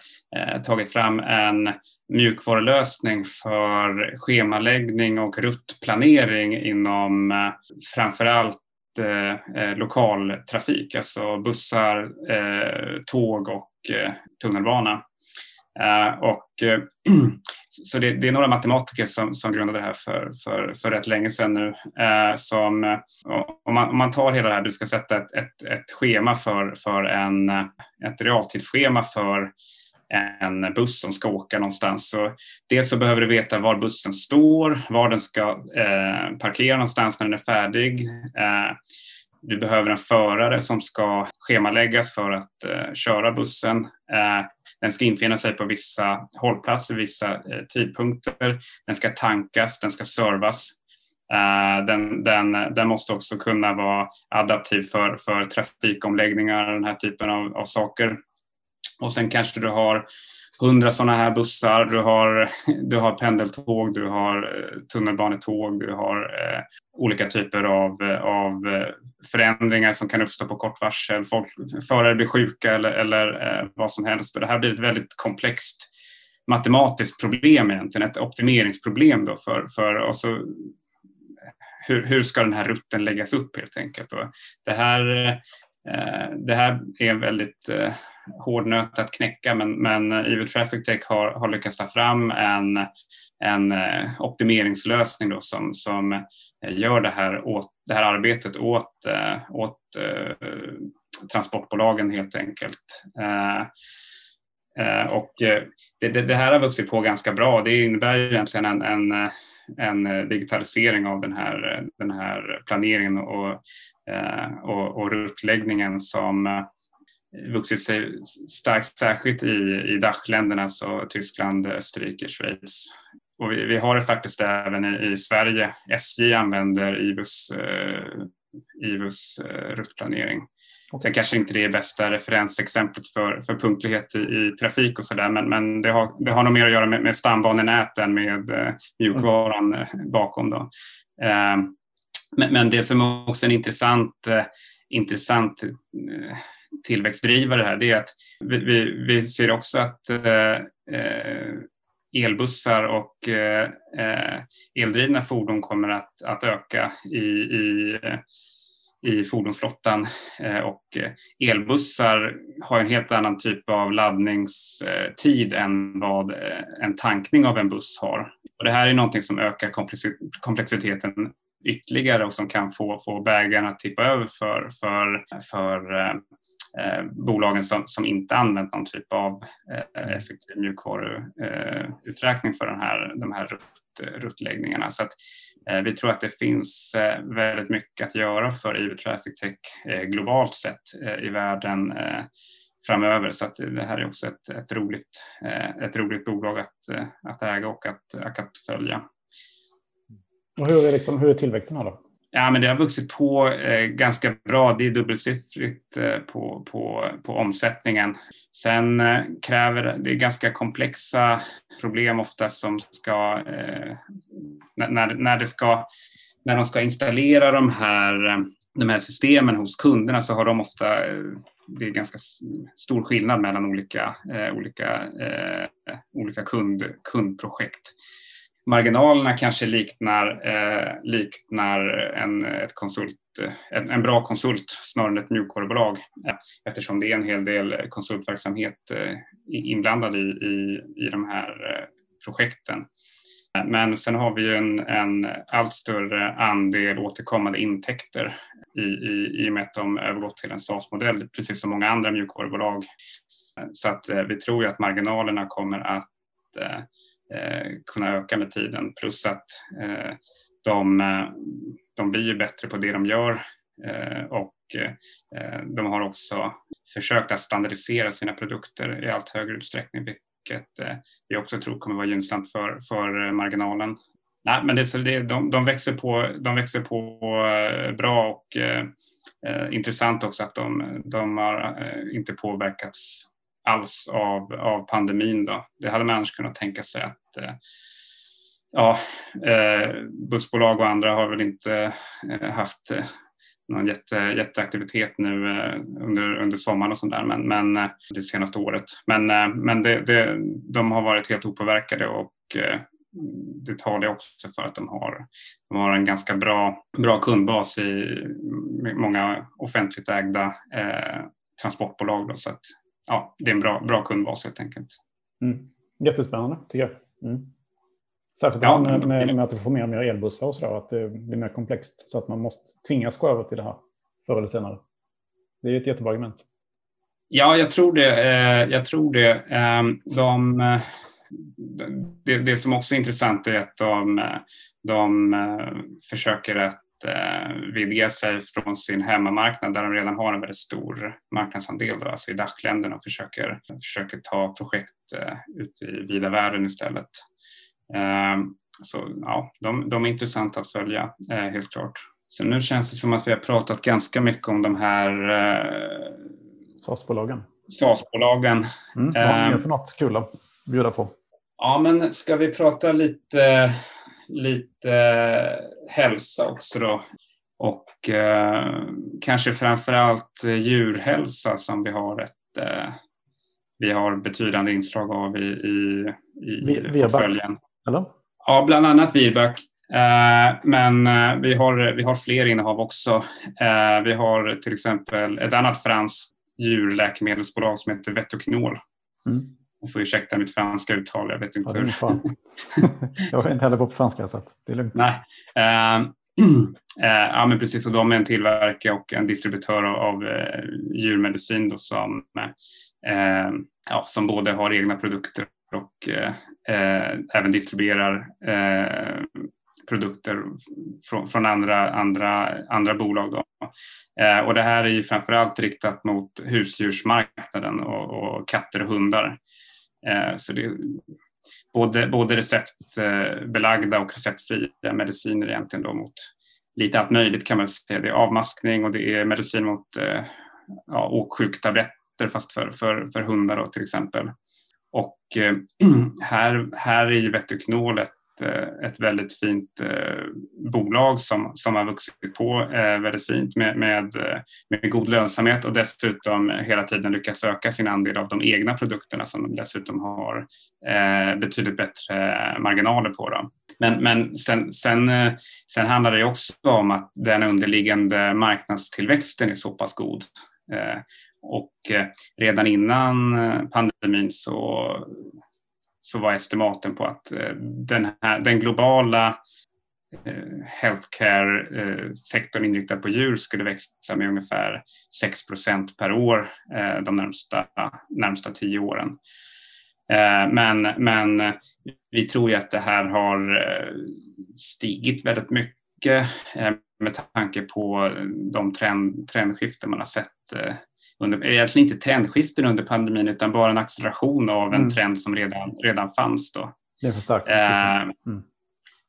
Speaker 2: tagit fram en mjukvarulösning för schemaläggning och ruttplanering inom eh, framförallt eh, eh, lokaltrafik, alltså bussar, eh, tåg och eh, tunnelbana. Eh, och, eh, <clears throat> så det, det, är några matematiker som, som grundade det här för, för, för rätt länge sedan nu. som, om, man, om man tar hela det här, du ska sätta ett, ett, ett schema för, för en, ett realtidsschema för en buss som ska åka någonstans. Så dels så behöver du veta var bussen står, var den ska eh, parkera någonstans när den är färdig. Eh, du behöver en förare som ska schemaläggas för att eh, köra bussen. Eh, den ska infinna sig på vissa hållplatser, vissa eh, tidpunkter. Den ska tankas, den ska servas. Eh, den, den, den, måste också kunna vara adaptiv för, för trafikomläggningar, den här typen av, av saker. Och sen kanske du har hundra sådana här bussar, du har, du har pendeltåg, du har eh, tunnelbanetåg, du har eh, olika typer av, eh, av eh, förändringar som kan uppstå på kort varsel. Folk, förare blir sjuka eller, eller eh, vad som helst. Det här blir ett väldigt komplext matematiskt problem egentligen, ett optimeringsproblem då för, för och så, hur, hur ska den här rutten läggas upp helt enkelt. Då? det här Eh, det här är väldigt eh, hård nöt att knäcka men, men eh, EV Traffic Tech har, har lyckats ta fram en, en eh, optimeringslösning då som, som gör det här, åt, det här arbetet åt, eh, åt transportbolagen helt enkelt. Eh, och eh, det, det, det, här har vuxit på ganska bra. Det innebär egentligen en, en, en eh, digitalisering av den här, den här planeringen och, och, och ruttläggningen som vuxit sig starkt, särskilt i, i Dachländerna, så Tyskland, Österrike, Schweiz. Och vi, vi har det faktiskt även i, i Sverige. SJ använder IVUs, eh, IVUs eh, ruttplanering. Okay. Det kanske inte är det bästa referensexemplet för, för punktlighet i, i trafik och sådär men, men det, har, det har nog mer att göra med, med stambanenät än med eh, mjukvaran mm. bakom. Då. Eh, men, men, det som är också en intressant, eh, intressant eh, tillväxtdrivare här det är att vi, vi, vi ser också att eh, eh elbussar och eh, eh, eldrivna fordon kommer att, att öka i, i, i fordonsflottan eh, och eh, elbussar har en helt annan typ av laddningstid än vad eh, en tankning av en buss har. Och det här är någonting som ökar komplexiteten ytterligare och som kan få, få bägaren att tippa över för, för, för Eh, bolagen som, som inte använt någon typ av eh, effektiv mjukvaruuträkning eh, för den här, de här rutt, ruttläggningarna. Så att, eh, vi tror att det finns eh, väldigt mycket att göra för EU Traffic Tech eh, globalt sett eh, i världen eh, framöver. Så att det här är också ett, ett, roligt, ett roligt bolag att, att äga och att, att följa.
Speaker 1: Och hur är, liksom, hur är tillväxten här då?
Speaker 2: Ja, men det har vuxit på eh, ganska bra. Det är dubbelsiffrigt eh, på, på, på omsättningen. Sen eh, kräver det ganska komplexa problem ofta som ska, eh, när, när, det ska, när de ska installera de här, eh, de här systemen hos kunderna så har de ofta eh, det är ganska stor skillnad mellan olika, eh, olika, olika kund, kundprojekt marginalerna kanske liknar, eh, liknar en, ett konsult, en, en, bra konsult snarare än ett mjukvarubolag eftersom det är en hel del konsultverksamhet eh, inblandad i, i, i de här eh, projekten. Men sen har vi ju en, en allt större andel återkommande intäkter i, i, i och med att de övergått till en SAS-modell precis som många andra mjukvarubolag. Så att eh, vi tror ju att marginalerna kommer att Eh, Eh, kunna öka med tiden. Plus att eh, de, eh, de blir ju bättre på det de gör och de har också försökt att standardisera sina produkter i allt högre utsträckning vilket vi också tror kommer vara gynnsamt för, för marginalen. Nej, men det, det, de, de, växer på, de växer på bra och eh, intressant också att de, de har inte påverkats alls av, av pandemin. Då. Det hade man annars kunnat tänka sig att att eh, ja, eh, bussbolag och andra har väl inte eh, haft någon jätte, jätteaktivitet nu under, under sommaren och sådär, men, men det senaste året. Men, men det, det, de har varit helt opåverkade och det talar också för att de har, de har en ganska bra, bra kundbas i många offentligt ägda eh, transportbolag. Då, så att ja, det är en bra, bra kundbas helt enkelt.
Speaker 1: Mm. Jättespännande tycker jag. Mm. Särskilt ja, med, med, med, att vi får mer och mer elbussar och sådär, att det blir mer komplext. Så att man måste tvingas gå över till det här förr eller senare. Det är ett jättebra argument.
Speaker 2: Ja, jag tror det. Eh, jag tror det. Ehm, de, eh, det, det som också är intressant är att de, de eh, försöker att vidga sig från sin hemmamarknad där de redan har en väldigt stor marknadsandel, då, alltså i DACH-länderna och försöker, försöker ta projekt eh, ut i vida världen istället. Eh, så ja, de, de, är intressanta att följa, eh, helt klart. Så nu känns det som att vi har pratat ganska mycket om de här eh,
Speaker 1: SAS-bolagen.
Speaker 2: SAS-bolagen.
Speaker 1: Mm, vad har ni för något kul att bjuda på?
Speaker 2: Ja, men ska vi prata lite lite hälsa också då. Och eh, kanske framför allt djurhälsa som vi har ett eh, vi har betydande inslag av i, i, i portföljen.
Speaker 1: Eller?
Speaker 2: Ja, bland annat Virback. Eh, men eh, vi, har, vi har fler innehav också. Eh, vi har till exempel ett annat franskt djurläkemedelsbolag som heter Vetoknol. Mm. Jag får ursäkta mitt franska uttal, jag vet inte ja, hur. <laughs>
Speaker 1: jag är inte heller på franska så det är lugnt.
Speaker 2: Nej. Uh, <clears throat> ja, men precis. Och de är en tillverkare och en distributör av uh, djurmedicin då, som, uh, ja, som både har egna produkter och även distribuerar produkter från, från, andra, andra, andra bolag. Då. och det här är ju framförallt riktat mot husdjursmarknaden och, och katter och hundar. Eh, så det är både, både receptbelagda och receptfria mediciner egentligen då mot lite allt möjligt kan man säga. Det är avmaskning och det är medicin mot eh, ja, åksjuktabletter fast för, för, för hundar då, till exempel. Och eh, <clears throat> här, här är ju Vetoknol Eh, ett väldigt fint eh, bolag som, som har vuxit på eh, väldigt fint med, med, med god lönsamhet och dessutom hela tiden lyckats öka sin andel av de egna produkterna som de dessutom har betydligt bättre marginaler på. Dem. Men, men sen, sen, sen handlar det också om att den underliggande marknadstillväxten är så pass god och redan innan pandemin så så var estimaten på att eh, den, här, den globala eh, healthcare-sektorn eh, inriktad på djur skulle växa med ungefär 6% per år de närmsta, närmsta tio åren. Men, men vi tror ju att det här har stigit väldigt mycket med tanke på de trend, trendskiften man har sett under, egentligen inte trendskiften under pandemin utan bara en acceleration av en mm. trend som redan, redan fanns. Då.
Speaker 1: Det är för starkt. Eh, mm.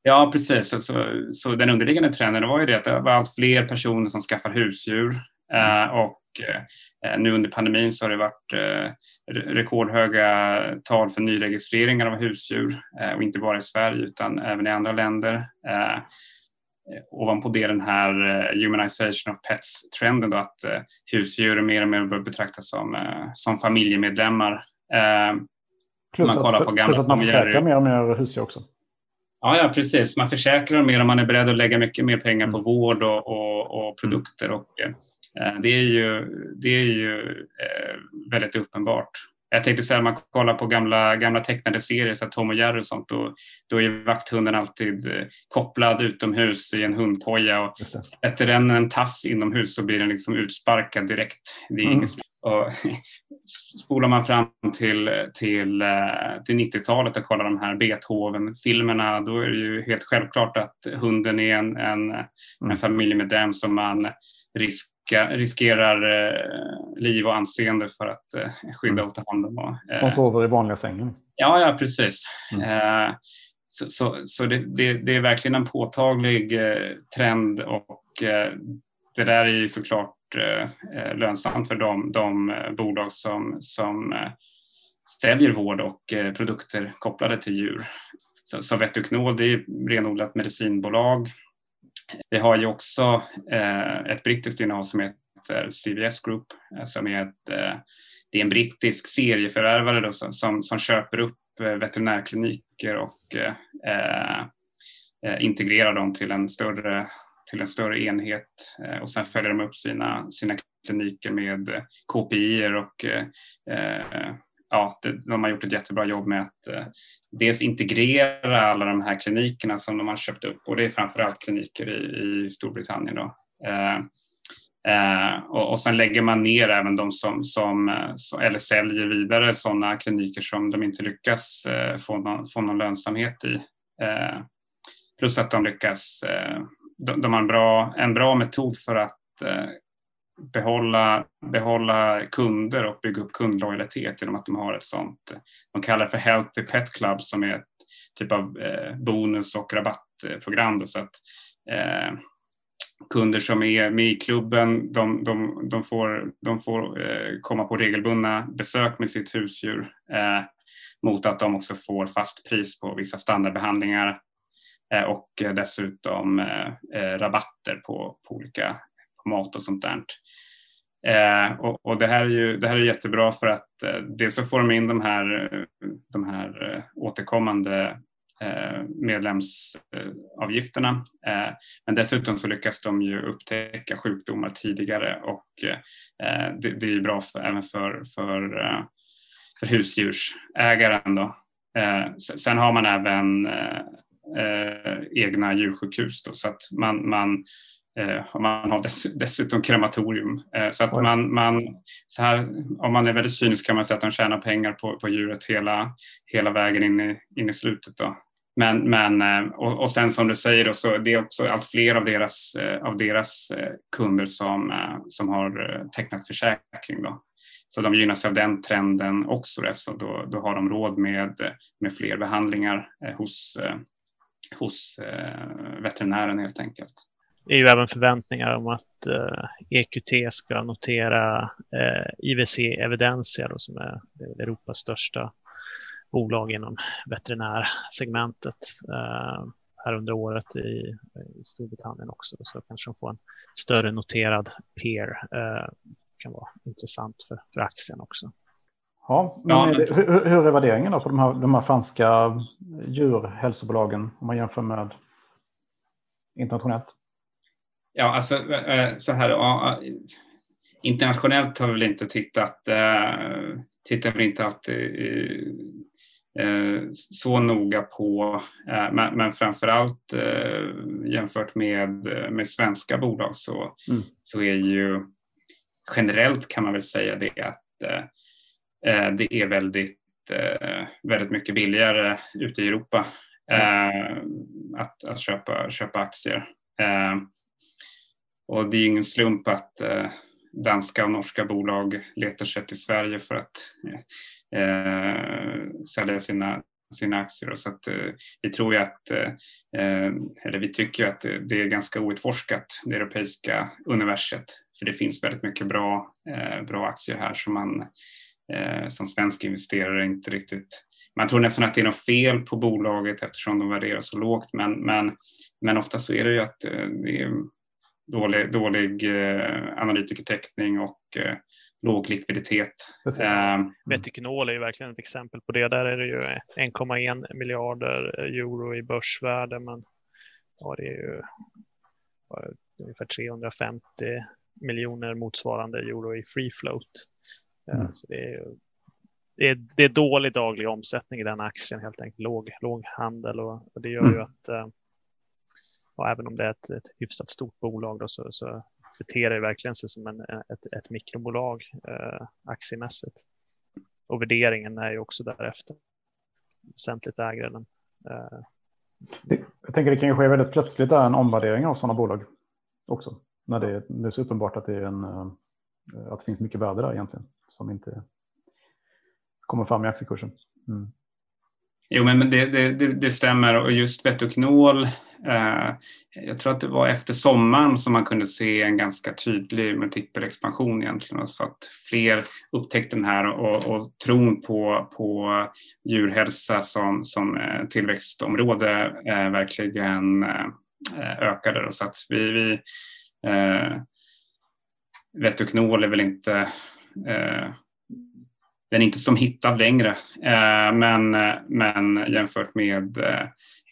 Speaker 2: Ja, precis. Så, så, så, den underliggande trenden var ju det att det var allt fler personer som skaffar husdjur eh, och eh, nu under pandemin så har det varit rekordhöga tal för nyregistreringar av husdjur och inte bara i Sverige utan även i andra länder. Eh, ovanpå det den här eh, humanization of pets-trenden då att eh, husdjur mer och mer bör betraktas som, som familjemedlemmar.
Speaker 1: Plus, man att, på gamla plus att man försäkrar mer och mer husdjur också.
Speaker 2: Ja, ja, precis. Man försäkrar mer om man är beredd att lägga mycket mer pengar på mm. vård och, och, och produkter. Och, eh, det är ju, det är ju eh, väldigt uppenbart. Jag tänkte säga, om man kollar på gamla, gamla tecknade serier, så Tom och Jerry och sånt, då, då är vakthunden alltid eh, kopplad utomhus i en hundkoja och sätter den en tass inomhus så blir den liksom utsparkad direkt. Det är mm. Och spolar man fram till, till, eh, till 90-talet och kollar de här Beethoven-filmerna, då är det ju helt självklart att hunden är en, en, en mm. familjemedlem som man risk riskerar eh, liv och anseende för att eh, skydda och ta hand om.
Speaker 1: Som sover i vanliga sängen?
Speaker 2: Ja, ja precis. Mm. Så, så, så det, det, det, är verkligen en påtaglig trend och det där är ju såklart Eh, eh, lönsamt för de, de eh, bolag som, som säljer vård och produkter kopplade till djur. Så, så Vetuknol det är renodlat medicinbolag vi har ju också eh, ett brittiskt innehav som heter CVS Group eh, som är, ett, eh, det är en brittisk serieförvärvare då, som, som, som köper upp veterinärkliniker och eh, integrerar dem till en större, till en större enhet eh, och sen följer de upp sina, sina kliniker med eh, KPI och eh, eh ja, de har gjort ett jättebra jobb med att eh, dels integrera alla de här klinikerna som de har köpt upp och det är framförallt kliniker i, i Storbritannien. Då. Eh, eh, och, och sen lägger man ner även de som, som eh, eller säljer vidare sådana kliniker som de inte lyckas eh, få, någon, få någon lönsamhet i. Eh, plus att de lyckas, de, de, har en bra, en bra metod för att eh, behålla, behålla kunder och bygga upp kundlojalitet genom att de har ett sånt, de kallar det för Healthy Pet Club som är ett typ av eh, bonus och rabattprogram. Då, så att, eh, kunder som är med i klubben de, de, de får, de får eh, komma på regelbundna besök med sitt husdjur eh, mot att de också får fast pris på vissa standardbehandlingar Eh, och dessutom eh, rabatter på, på olika mat och sånt där. Eh, och, och, det, här är ju, det här är jättebra för att eh, dels så får de in de här, de här eh, återkommande eh, medlemsavgifterna. Eh, men dessutom så lyckas de ju upptäcka sjukdomar tidigare och det, det, är bra för, även för, för, för husdjursägaren. Då. sen har man även egna djursjukhus då, så att man, man Eh, man har dess, dessutom krematorium. Eh, så att man, man, så här, om man är väldigt cynisk kan man säga att de tjänar pengar på, på djuret hela, hela vägen in i, in i slutet. Då. Men, men, eh, och, och sen som du säger, då, så det är också allt fler av deras, eh, av deras eh, kunder som, som har tecknat försäkring. Då. Så de gynnas av den trenden också eftersom då, då har de råd med, med fler behandlingar hos, hos eh, veterinären helt enkelt Det
Speaker 3: är ju även förväntningar om att eh, EQT ska notera eh, IVC Evidensia då, som är, är Europas största bolag inom veterinärsegmentet eh, här under året i, i Storbritannien också. Så kanske de får en större noterad peer. Eh, kan vara intressant för, för aktien också.
Speaker 1: Ja, men ja. Det, hur, hur är värderingen då på de här, de här franska djurhälsobolagen om man jämför med internationellt?
Speaker 2: Ja, alltså eh, så här. Internationellt har vi väl inte tittat, eh, tittar vi inte alltid eh, så noga på, men, men framför allt jämfört med, med svenska bolag så, mm. så är ju generellt kan man väl säga det att det är väldigt, väldigt mycket billigare ute i Europa mm. att, att köpa, köpa aktier. Och det är ingen slump att eh, danska och norska bolag letar sig till Sverige för att eh, sälja sina, sina aktier. Så att, eh, vi tror ju att, eh, eh, eller vi tycker att det är ganska outforskat, det europeiska universet. För det finns väldigt mycket bra, eh, bra aktier här som man som svensk investerare inte riktigt man tror nästan att det är något fel på bolaget eftersom de värderas så lågt men, men, men ofta så är det ju att det är dålig, dålig eh, analytikertäckning och eh, låg likviditet.
Speaker 3: Um, Vetiknol är ju verkligen ett exempel på det. Där är det ju 1,1 miljarder euro i börsvärde, men ja, det är ju ungefär 350 miljoner motsvarande euro i free float. Mm. Så det är, det, är, det är dålig daglig omsättning i den aktien, helt enkelt låg, låg handel och, och det gör mm. ju att och även om det är ett, ett hyfsat stort bolag då, så, så beter det verkligen sig som en, ett, ett mikrobolag eh, aktiemässigt. Och värderingen är ju också därefter väsentligt lägre. Än, eh,
Speaker 1: jag tänker det kan ju ske väldigt plötsligt där, en omvärdering av sådana bolag också. När det, det är så uppenbart att det, är en, eh, Eh, att det finns mycket värde där egentligen som inte kommer fram i aktiekursen. Mm.
Speaker 2: Jo, men det, det, det, stämmer och just Vetoknol, eh, jag tror att det var efter sommaren som man kunde se en ganska tydlig multipelexpansion egentligen, så att fler upptäckte den här och, och tron på, på djurhälsa som, som eh, tillväxtområde eh, verkligen eh, eh, ökade. Då, så att vi, vi eh, Vetoknol är väl inte eh, den är inte som hittad längre, eh, men, men jämfört med, eh,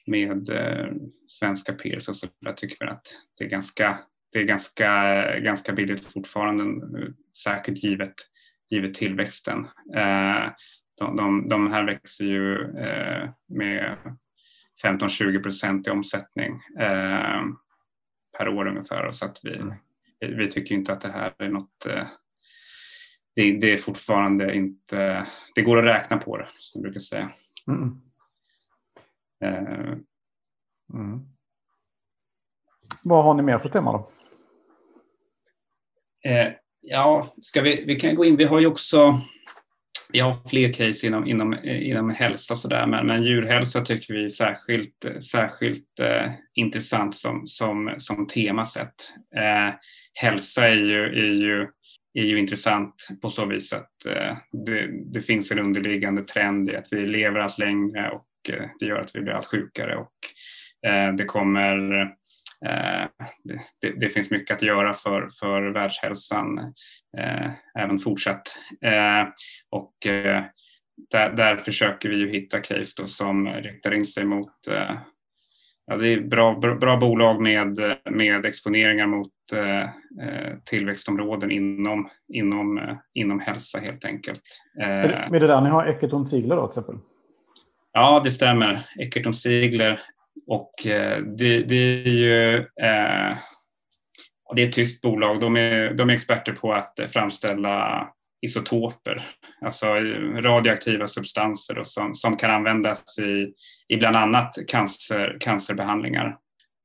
Speaker 2: med eh, svenska peers så jag tycker jag att det är ganska, det är ganska, ganska billigt fortfarande, säkert givet, givet tillväxten. Eh, de, de, de här växer ju eh, med 15-20 procent i omsättning per år ungefär. Så att vi, mm vi tycker inte att det här är något det, det, är fortfarande inte, det går att räkna på det, som jag brukar säga. Mm.
Speaker 1: Uh, mm. Vad har ni mer för tema då?
Speaker 2: Uh, ja, ska vi, vi kan gå in, vi har ju också vi har fler case inom, inom, eh, inom hälsa sådär, men, men djurhälsa tycker vi är särskilt, särskilt eh, intressant som, som, som temasätt. Eh, hälsa är ju, är ju är ju intressant på så vis att eh, det, det, finns en underliggande trend i att vi lever allt längre och eh, det gör att vi blir allt sjukare och eh, det kommer eh, det, det, finns mycket att göra för, för världshälsan eh, även fortsatt. Eh, och där, där, försöker vi ju hitta case som riktar in sig mot ja, det är bra, bra, bra, bolag med, med exponeringar mot eh, tillväxtområden inom, inom, inom hälsa helt enkelt.
Speaker 1: Eh, är det där ni har Ekerton Ziegler då till exempel?
Speaker 2: Ja, det stämmer. Ekerton Ziegler och eh, det, det, är ju eh, det är ett tyskt bolag. De är, de är experter på att framställa isotoper, alltså eh, radioaktiva substanser som, som kan användas i, i bland annat cancer, cancerbehandlingar.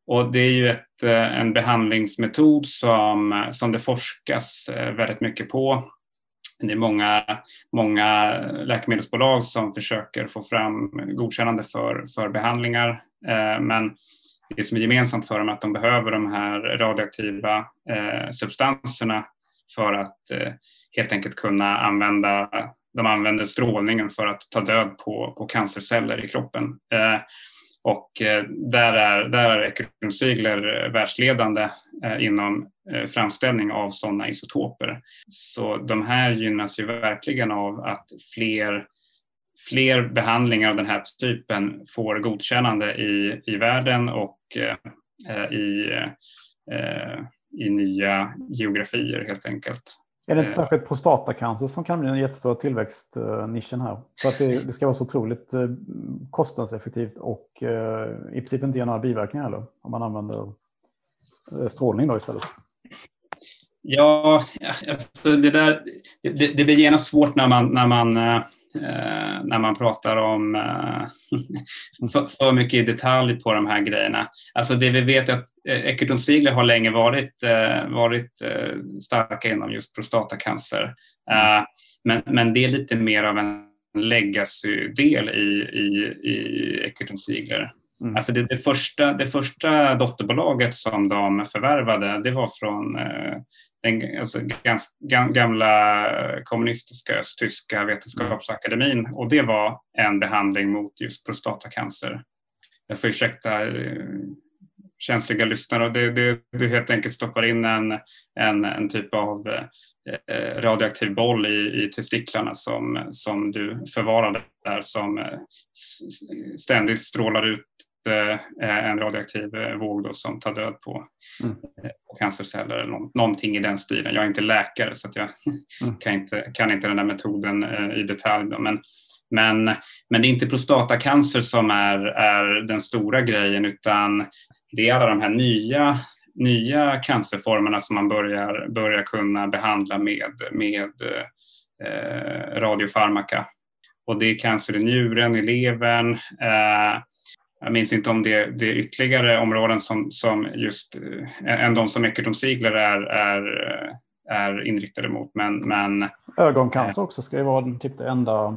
Speaker 2: Och det är ju ett, eh, en behandlingsmetod som, som det forskas eh, väldigt mycket på. Det är många, många läkemedelsbolag som försöker få fram godkännande för, för behandlingar. Eh, men det som är gemensamt för dem är att de behöver de här radioaktiva eh, substanserna för att eh, helt enkelt kunna använda, de använder strålningen för att ta död på, på cancerceller i kroppen. Och eh, där är, där är Ekrumsygler eh, världsledande eh, inom framställning av sådana isotoper. Så de här gynnas ju verkligen av att fler, fler behandlingar av den här typen får godkännande i, i världen och i, i nya geografier helt enkelt.
Speaker 1: Är det inte eh. särskilt prostatacancer som kan bli den jättestora tillväxtnischen här? För att det, det ska vara så otroligt eh, kostnadseffektivt och eh, i princip inte ge några biverkningar heller om man använder strålning då istället.
Speaker 2: Ja, alltså det där det, det blir genast svårt när man, när man Eh, när man pratar om eh, <laughs> för, för, mycket i detalj på de här grejerna. Alltså det vi vet är att eh, Ekerton Ziegler har länge varit, eh, varit eh, starka inom just prostatacancer. Eh, men, men det är lite mer av en legacy-del i, i, i Ekerton Ziegler. Mm. Alltså det, det, första, det första dotterbolaget som de förvärvade det var från eh, den alltså, gans, gamla kommunistiska östtyska vetenskapsakademin och det var en behandling mot just prostatacancer. Jag får ursäkta eh, känsliga lyssnare. Och det, det, du helt enkelt stoppar in en, en, en typ av eh, radioaktiv boll i, i testiklarna som, som du förvarar där som eh, ständigt strålar ut eh, en radioaktiv våg då som tar död på, mm. på cancerceller eller någonting i den stilen. Jag är inte läkare så att jag mm. kan, inte, kan inte den där metoden i detalj. Då. Men, men, men det är inte prostatacancer som är, är den stora grejen utan det är alla de här nya, nya cancerformerna som man börjar, börjar kunna behandla med, med eh, radiofarmaka. Och det är cancer i njuren, i levern. Eh, jag minns inte om det, det är ytterligare områden som, som just eh, än de som Eckerton Ziegler är, är, är inriktade mot. Men, men,
Speaker 1: Ögoncancer också ska ju vara typ det enda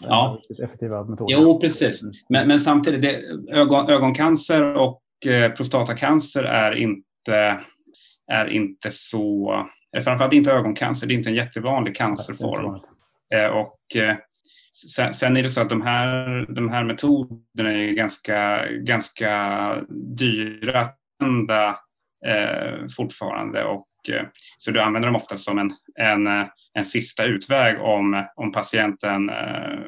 Speaker 1: ja. effektiva metoden.
Speaker 2: Jo, precis. Men, men samtidigt, det, ögon, ögoncancer och eh, prostatacancer är inte, är inte så... Framförallt inte ögoncancer, det är inte en jättevanlig cancerform. Eh, och, eh, sen, sen, är det så att de här, de här metoderna är ganska, ganska dyra att använda eh, fortfarande. Och, eh, Eh, så du använder dem ofta som en, en eh, en sista utväg om, om patienten eh,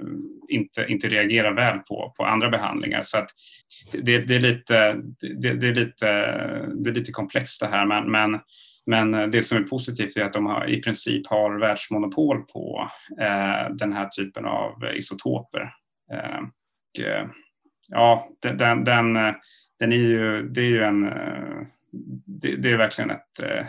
Speaker 2: inte, inte reagerar väl på, på andra behandlingar. Så att det, det är lite, det, det, är lite, det är lite komplext det här men, men, men det som är positivt är att de har, i princip har världsmonopol på eh, den här typen av isotoper. Eh, och, ja, den, den, den är ju, det är ju en, det, det är verkligen ett eh,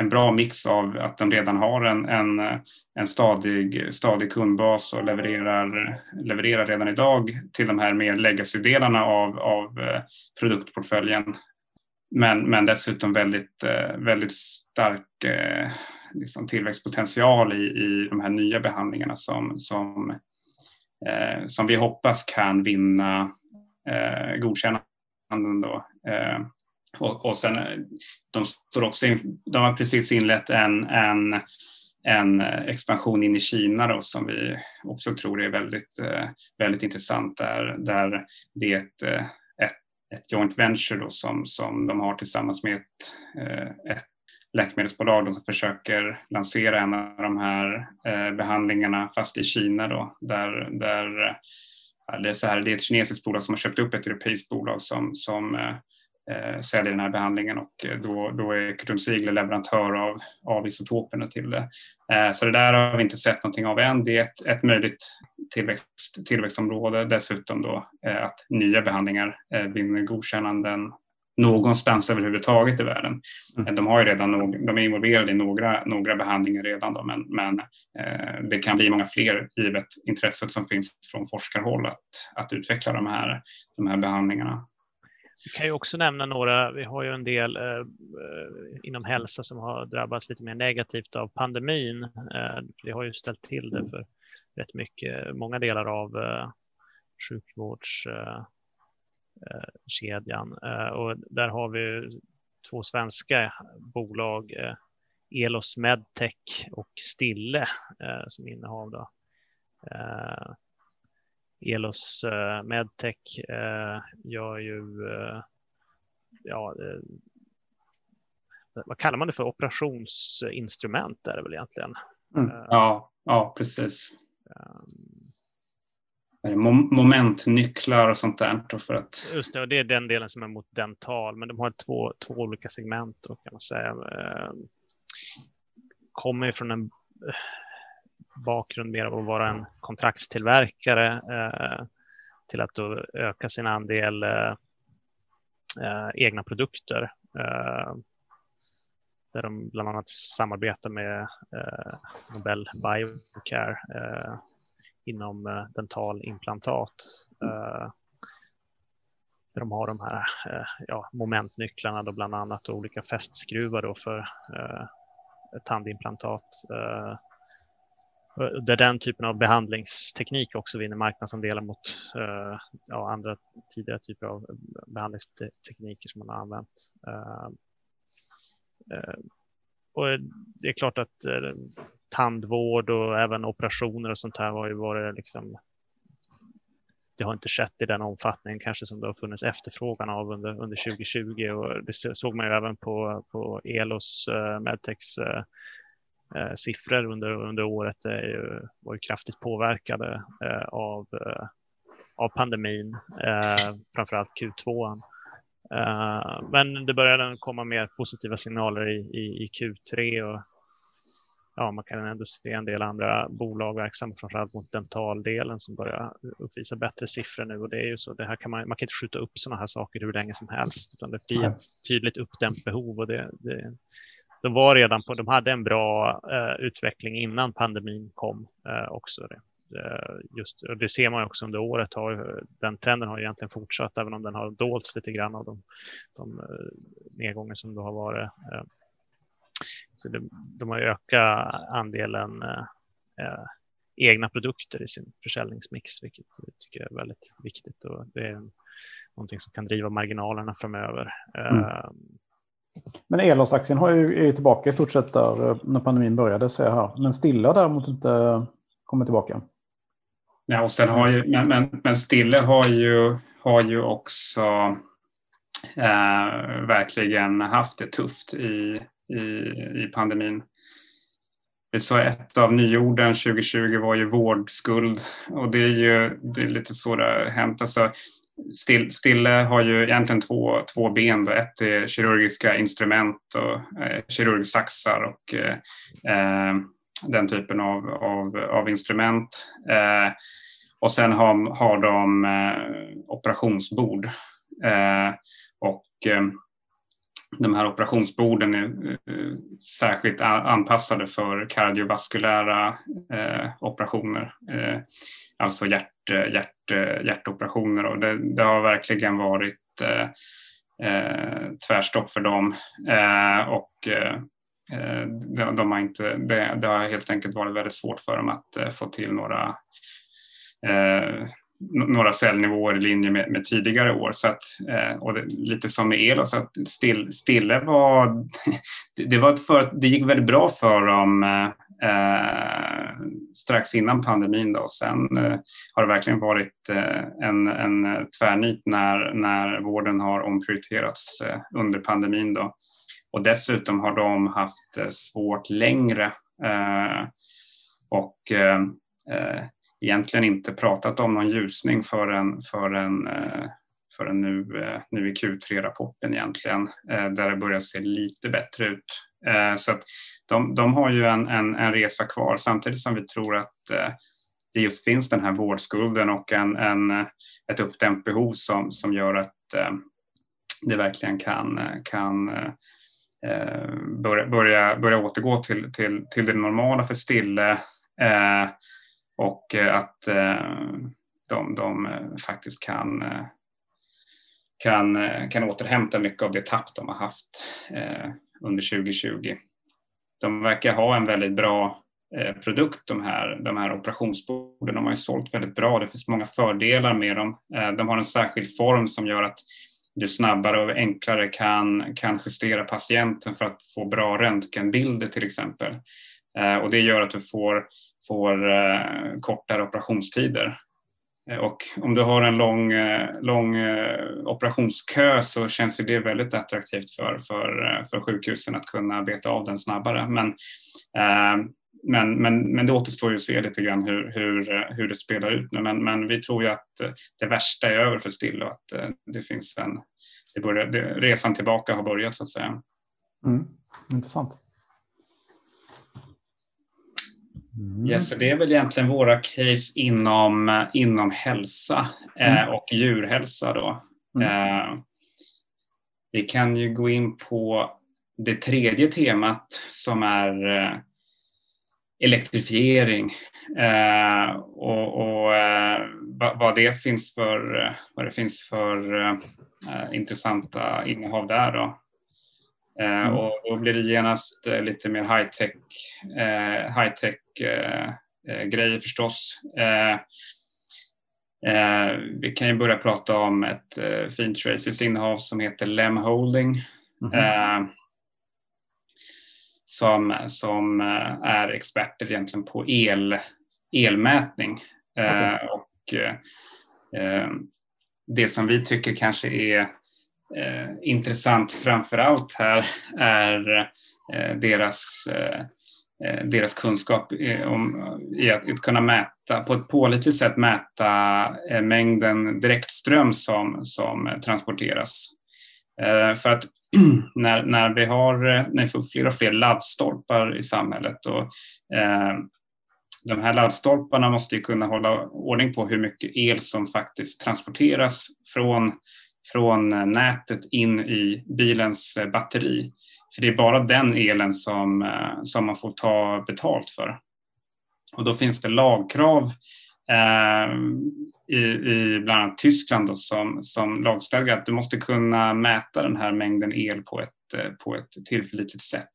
Speaker 2: en bra mix av att de redan har en, en, en stadig, stadig kundbas och levererar, levererar redan idag till de här mer legacy-delarna av, av eh, produktportföljen. Men, men dessutom väldigt, eh, väldigt stark eh, liksom tillväxtpotential i, i de här nya behandlingarna som, som, som vi hoppas kan vinna godkännanden. Då. Och, och sen, eh, de, står också in, de har precis inlett en, en, en expansion in i Kina då, som vi också tror är väldigt, eh, väldigt intressant där, där det är ett, eh, ett, ett joint venture då som, som de har tillsammans med ett, ett läkemedelsbolag som försöker lansera en av de här behandlingarna fast i Kina då, där, där det, är så här, det är ett kinesiskt bolag som har köpt upp ett europeiskt bolag som, som eh, säljer den här behandlingen och eh, då, då är Kurtum Ziegler leverantör av, av isotoperna till det. Eh, så det där har vi inte sett någonting av än. Det är ett, ett möjligt tillväxt, tillväxtområde. Dessutom då eh, att nya behandlingar eh, vinner godkännanden någonstans överhuvudtaget i världen. Mm. De, har ju redan nog, de är involverade i några, några behandlingar redan då, men, men eh, det kan bli många fler givet intresset som finns från forskarhåll att, att utveckla de här, de här behandlingarna.
Speaker 3: Vi kan ju också nämna några, vi har ju en del eh, eh, inom hälsa som har drabbats lite mer negativt av pandemin. Eh, det har ju ställt till det för rätt mycket, många delar av eh, sjukvårdskedjan. Eh, eh, eh, och där har vi två svenska bolag, eh, Elos Medtech och Stille eh, som innehav då. Elos eh, Medtech eh, gör ju, eh, ja, vad kallar man det för, operationsinstrument är det väl egentligen?
Speaker 2: Mm. Ja, ja, precis. Um, momentnycklar och sånt där. För att...
Speaker 3: Just det, och det är den delen som är mot dental, men de har två, två olika segment då kan man säga. Kommer från en bakgrund mer av att vara en kontraktstillverkare eh, till att då öka sin andel eh, eh egna produkter. Eh, där de bland annat samarbetar med eh, Nobel Biocare eh, inom eh, dentalimplantat. Eh, där de har de här ja, momentnycklarna då bland annat och olika fästskruvar då för tandimplantat där den typen av behandlingsteknik också vinner marknadsandelar mot uh, ja, andra tidigare typer av behandlingstekniker som man har använt. Uh, uh, och det är klart att tandvård och även operationer och sånt här har ju varit liksom det har inte skett i den omfattningen kanske som det har funnits efterfrågan av under, under 2020 och det såg man ju även på, på Elos uh, Medtex uh, siffror under, under året är ju, var ju kraftigt påverkade av, av pandemin, framförallt Q2. Men det började komma mer positiva signaler i, i, i Q3 och ja, man kan ändå se en del andra bolag verksamma framförallt mot dentaldelen som börjar uppvisa bättre siffror nu och det är ju så. Det här kan man, man kan inte skjuta upp sådana här saker hur länge som helst utan det blir ett tydligt uppdämt behov och det, det de var redan på, de hade en bra eh, utveckling innan pandemin kom eh, också. Det. Eh, just, och det ser man också under året. Har, den trenden har egentligen fortsatt även om den har dolts lite grann av de, de eh, nedgångar som det har varit. Eh, så de, de har ökat andelen eh, egna produkter i sin försäljningsmix, vilket jag tycker är väldigt viktigt. Och det är någonting som kan driva marginalerna framöver. Mm.
Speaker 1: Men Elonsaktien har ju, är ju tillbaka i stort sett där eh, när pandemin började, ser jag här. Men Stille har däremot inte kommit tillbaka.
Speaker 2: Ja, och sen har ju, men, men, men Stille har ju, har ju också eh, verkligen haft det tufft i, i, i pandemin. Vi sa ett av nyorden 2020 var ju vårdskuld och det är ju det är lite så det har hänt. Alltså, Still, Stille har ju egentligen två, två ben. Då. Ett är kirurgiska instrument och eh, kirurgsaxar och eh, eh den typen av, av, av instrument. Eh, och sen har, har de eh, operationsbord. Eh, och eh, de här operationsborden är eh, särskilt anpassade för kardiovaskulära eh, operationer, eh, alltså hjärt, hjärt, hjärtoperationer. Och det, det har verkligen varit eh, eh tvärstopp för dem. Eh, och eh, eh, de, de, har inte, det, det, har helt enkelt varit väldigt svårt för dem att eh, få till några några cellnivåer i linje med, med tidigare år. Så att, eh, och det, lite som med el, så att still, Stille var, <laughs> det, var för, det gick väldigt bra för dem eh, strax innan pandemin. Då. Sen eh, har det verkligen varit eh, en, en tvärnit när, när vården har omprioriterats eh, under pandemin. Då. Och dessutom har de haft eh, svårt längre. Eh, och eh, eh, egentligen inte pratat om någon ljusning förrän, förrän, eh, förrän nu, nu i Q3-rapporten egentligen, där det börjar se lite bättre ut. Eh, så att de, de har ju en, en, en, resa kvar samtidigt som vi tror att eh, det just finns den här vårdskulden och en, en, eh, ett uppdämt behov som, som gör att det verkligen kan, kan börja, börja, börja återgå till, till, till det normala för Stille och att de, de faktiskt kan, kan, kan återhämta mycket av det tapp de har haft under 2020. De verkar ha en väldigt bra eh, produkt, de här, de här operationsborden. De har ju sålt väldigt bra. Det finns många fördelar med dem. Eh, de har en särskild form som gör att du snabbare och enklare kan, kan justera patienten för att få bra röntgenbilder till exempel. Eh, och det gör att du får får kortare operationstider. Eh, och om du har en lång, eh, lång eh, operationskö så känns det väldigt attraktivt för, för, för sjukhusen att kunna beta av den snabbare. Men, men, men, men det återstår ju att se lite grann hur, hur, hur det spelar ut nu. Men, men vi tror ju att det värsta är över för Still och att det finns en, det börjar, det, resan tillbaka har börjat så att säga.
Speaker 1: Mm, intressant.
Speaker 2: Mm. Yes, för det är väl egentligen våra case inom, inom hälsa eh, mm. och djurhälsa. Då. Mm. Eh, vi kan ju gå in på det tredje temat som är eh, elektrifiering eh, och, och eh, vad, det finns för, vad det finns för intressanta innehav där. Då. Eh, mm. Och då blir det genast eh, lite mer high-tech eh, high tech, grejer förstås. vi kan ju börja prata om ett fint schweiziskt innehav som heter Lem Holding. Mm. som, som är experter egentligen på el, elmätning. Okay. och det som vi tycker kanske är Eh, intressant framför allt här är eh, deras eh, eh, deras kunskap om, i att, att, kunna mäta, på ett pålitligt sätt mäta eh, mängden direktström som, som transporteras. Eh, för att <clears throat> när, när vi har när vi får fler och fler laddstolpar i samhället och de här laddstolparna måste ju kunna hålla ordning på hur mycket el som faktiskt transporteras från, från nätet in i bilens batteri. För det är bara den elen som, eh, som man får ta betalt för. Och då finns det lagkrav eh, i, i bland annat Tyskland då, som, som lagstadgar att du måste kunna mäta den här mängden el på ett, eh, på ett tillförlitligt sätt.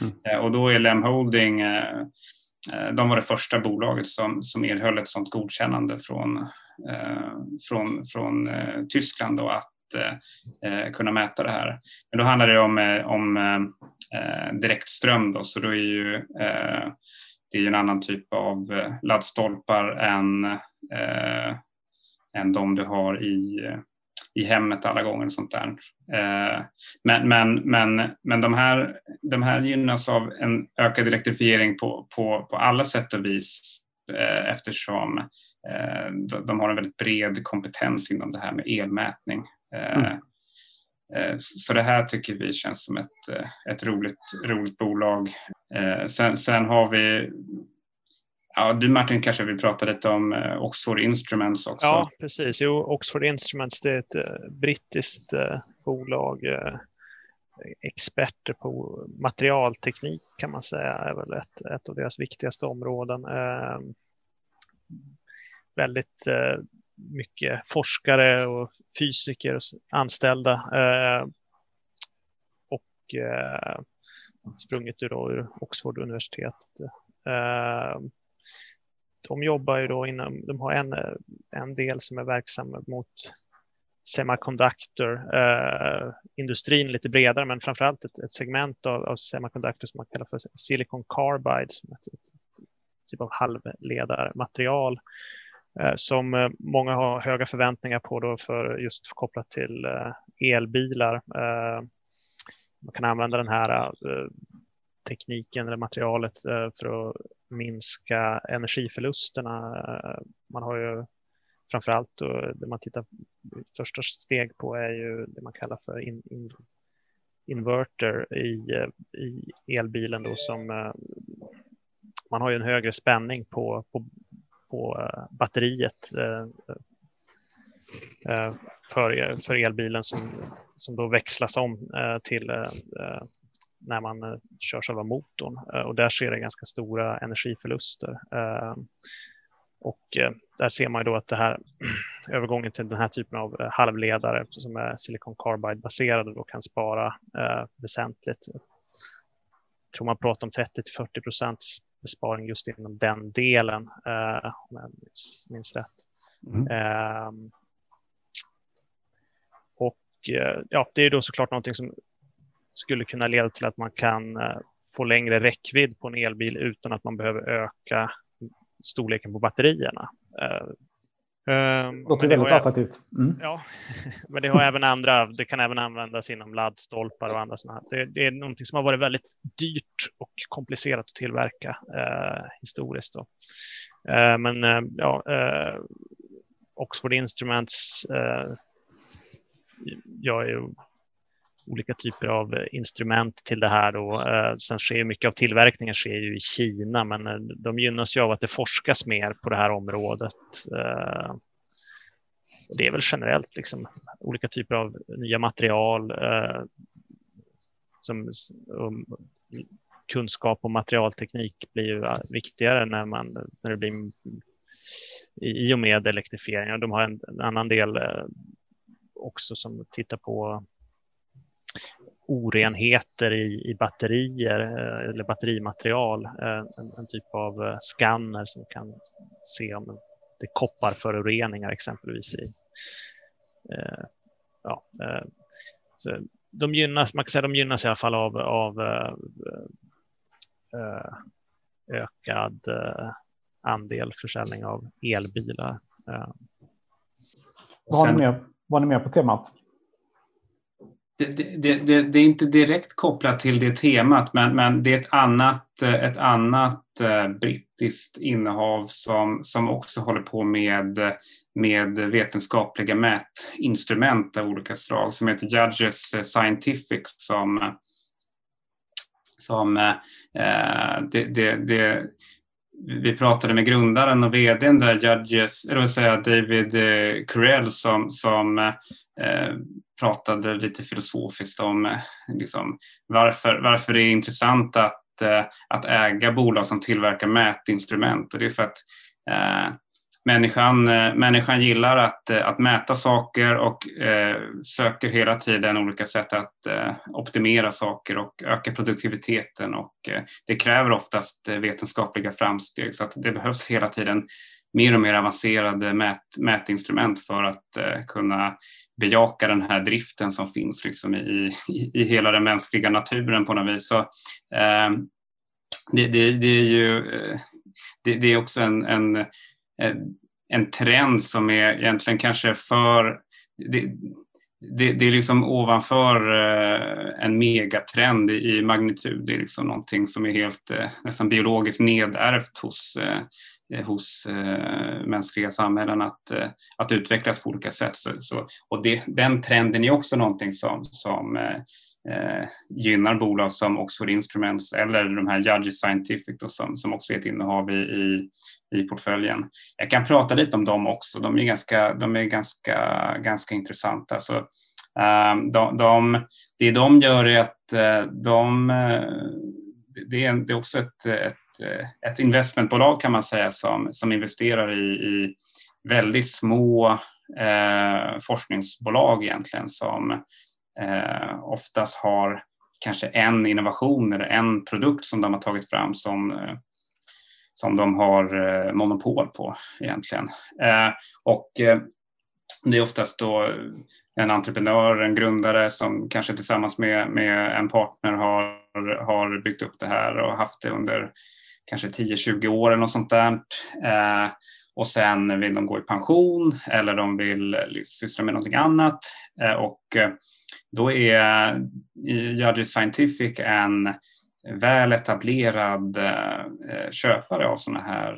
Speaker 2: Mm. Eh, och då är Lem Holding eh, eh, Eh, de var det första bolaget som, som erhöll ett sådant godkännande från, eh, från, från eh, Tyskland och att eh, kunna mäta det här. Men då handlar det om, om eh, direktström då, så då är ju eh, det är en annan typ av laddstolpar än, eh, än de du har i, i hemmet alla gånger och sånt där. men, men, men, men de, här, de här gynnas av en ökad elektrifiering på, på, på alla sätt och vis eftersom de har en väldigt bred kompetens inom det här med elmätning. Mm. Eh, eh, så det här tycker vi känns som ett, eh, ett roligt, roligt bolag. Sen, sen har vi Ja, du Martin kanske vill prata lite om eh, Oxford Instruments också?
Speaker 3: Ja, precis. Jo, Oxford Instruments det är ett eh, brittiskt eh, bolag. experter på materialteknik kan man säga är väl ett, ett av deras viktigaste områden. Ehm, väldigt mycket forskare och fysiker anställda. Och sprungit sprunget ur, Oxford universitet. Uh, ehm, de jobbar ju då inom, de har en, eh, en del som är verksam mot semiconductor-industrin eh, lite bredare, men framförallt ett, ett segment av, av semiconductor som man kallar för silicon carbide, som ett, ett typ av halvledarmaterial Eh, som eh, många har höga förväntningar på då för just kopplat till eh, elbilar. Eh, man kan använda den här eh, tekniken eller materialet eh, för att minska energiförlusterna. Eh, man har ju framför allt det man tittar första steg på är ju det man kallar för in, in, inverter i, eh, i elbilen då som man har ju en högre spänning på, på på batteriet för, för elbilen som, som då växlas om till när man kör själva motorn och där sker det ganska stora energiförluster. Och där ser man ju då att det här <clears throat> övergången till den här typen av halvledare som är silicon carbide baserade då kan spara väsentligt. Jag tror man pratar om 30 till 40 procents besparing just inom den delen, eh, om jag minns, rätt. Mm. Eh, och eh, ja, det är då såklart någonting som skulle kunna leda till att man kan eh, få längre räckvidd på en elbil utan att man behöver öka storleken på batterierna. Eh,
Speaker 1: Um, Låter väldigt attraktivt.
Speaker 3: Mm. Ja, <laughs> men det har även andra. Det kan även användas inom laddstolpar och andra sådana. Det, det, är någonting som har varit väldigt dyrt och komplicerat att tillverka eh, historiskt. Då. Eh, men eh, ja, eh, Oxford Instruments gör ju olika typer av eh, instrument till det här. Då. Eh, sen sker mycket av tillverkningen sker ju i Kina, men eh, de gynnas ju av att det forskas mer på det här området. Eh, det är väl generellt liksom, olika typer av nya material eh, som um, kunskap och materialteknik blir ju eh, viktigare när, man, när det blir i och med elektrifieringen. De har en, en annan del också som tittar på orenheter i, i batterier eh, eller batterimaterial. Eh, en, en, typ av eh, skanner som kan se om det är kopparföroreningar exempelvis i. Ja, så de gynnas, man kan säga de gynnas i alla fall av, av ökad andel försäljning av elbilar.
Speaker 1: Ni vad har ni mer på temat?
Speaker 2: Det, det, det, det, är inte direkt kopplat till det temat, men, men det är ett annat, ett annat eh, brittiskt innehav som, som också håller på med, med vetenskapliga mätinstrument av olika slag som heter Judges Scientific som, som eh, eh, det, det, det, vi pratade med grundaren och vdn där, Judges, eller vad säga David eh, Curell, som, som eh, pratade lite filosofiskt om eh, liksom, varför, varför det är intressant att, eh, att äga bolag som tillverkar mätinstrument. Och det är för att eh, människan, eh, människan gillar att, eh, att mäta saker och eh, söker hela tiden olika sätt att eh, optimera saker och öka produktiviteten. Och, eh, det kräver oftast vetenskapliga framsteg så att det behövs hela tiden mer och mer avancerade mät, mätinstrument för att eh, kunna bejaka den här driften som finns liksom i, i, i hela den mänskliga naturen på något vis. Så, eh, det, det, det, är ju det, det, är också en, en, Eh, en trend som är egentligen kanske för det, det, det, är liksom ovanför eh, en megatrend i magnitud. Det är liksom någonting som är helt eh, nästan biologiskt nedärvt hos, hos mänskliga samhällen att, att utvecklas på olika sätt. Så, så och det, den trenden är också någonting som, som eh, gynnar bolag som Oxford Instruments eller de här Judges Scientific då, som, som också är ett innehav i, i, i portföljen. Jag kan prata lite om dem också. De är ganska, de är ganska, ganska intressanta. Så, eh, de, de, det de gör är att eh, de, eh, det är, det är också ett, ett, ett investmentbolag kan man säga som, som investerar i, i väldigt små eh, forskningsbolag egentligen som eh, oftast har kanske en innovation eller en produkt som de har tagit fram som, eh, som de har eh, monopol på egentligen. Eh, och eh, det är oftast då en entreprenör, en grundare som kanske tillsammans med, med en partner har, har byggt upp det här och haft det under kanske 10-20 år eller något sånt där. Eh, och sen vill de gå i pension eller de vill eh, syssla med någonting annat. Eh, och eh, då är Judges Scientific en väl etablerad eh, köpare av sådana här,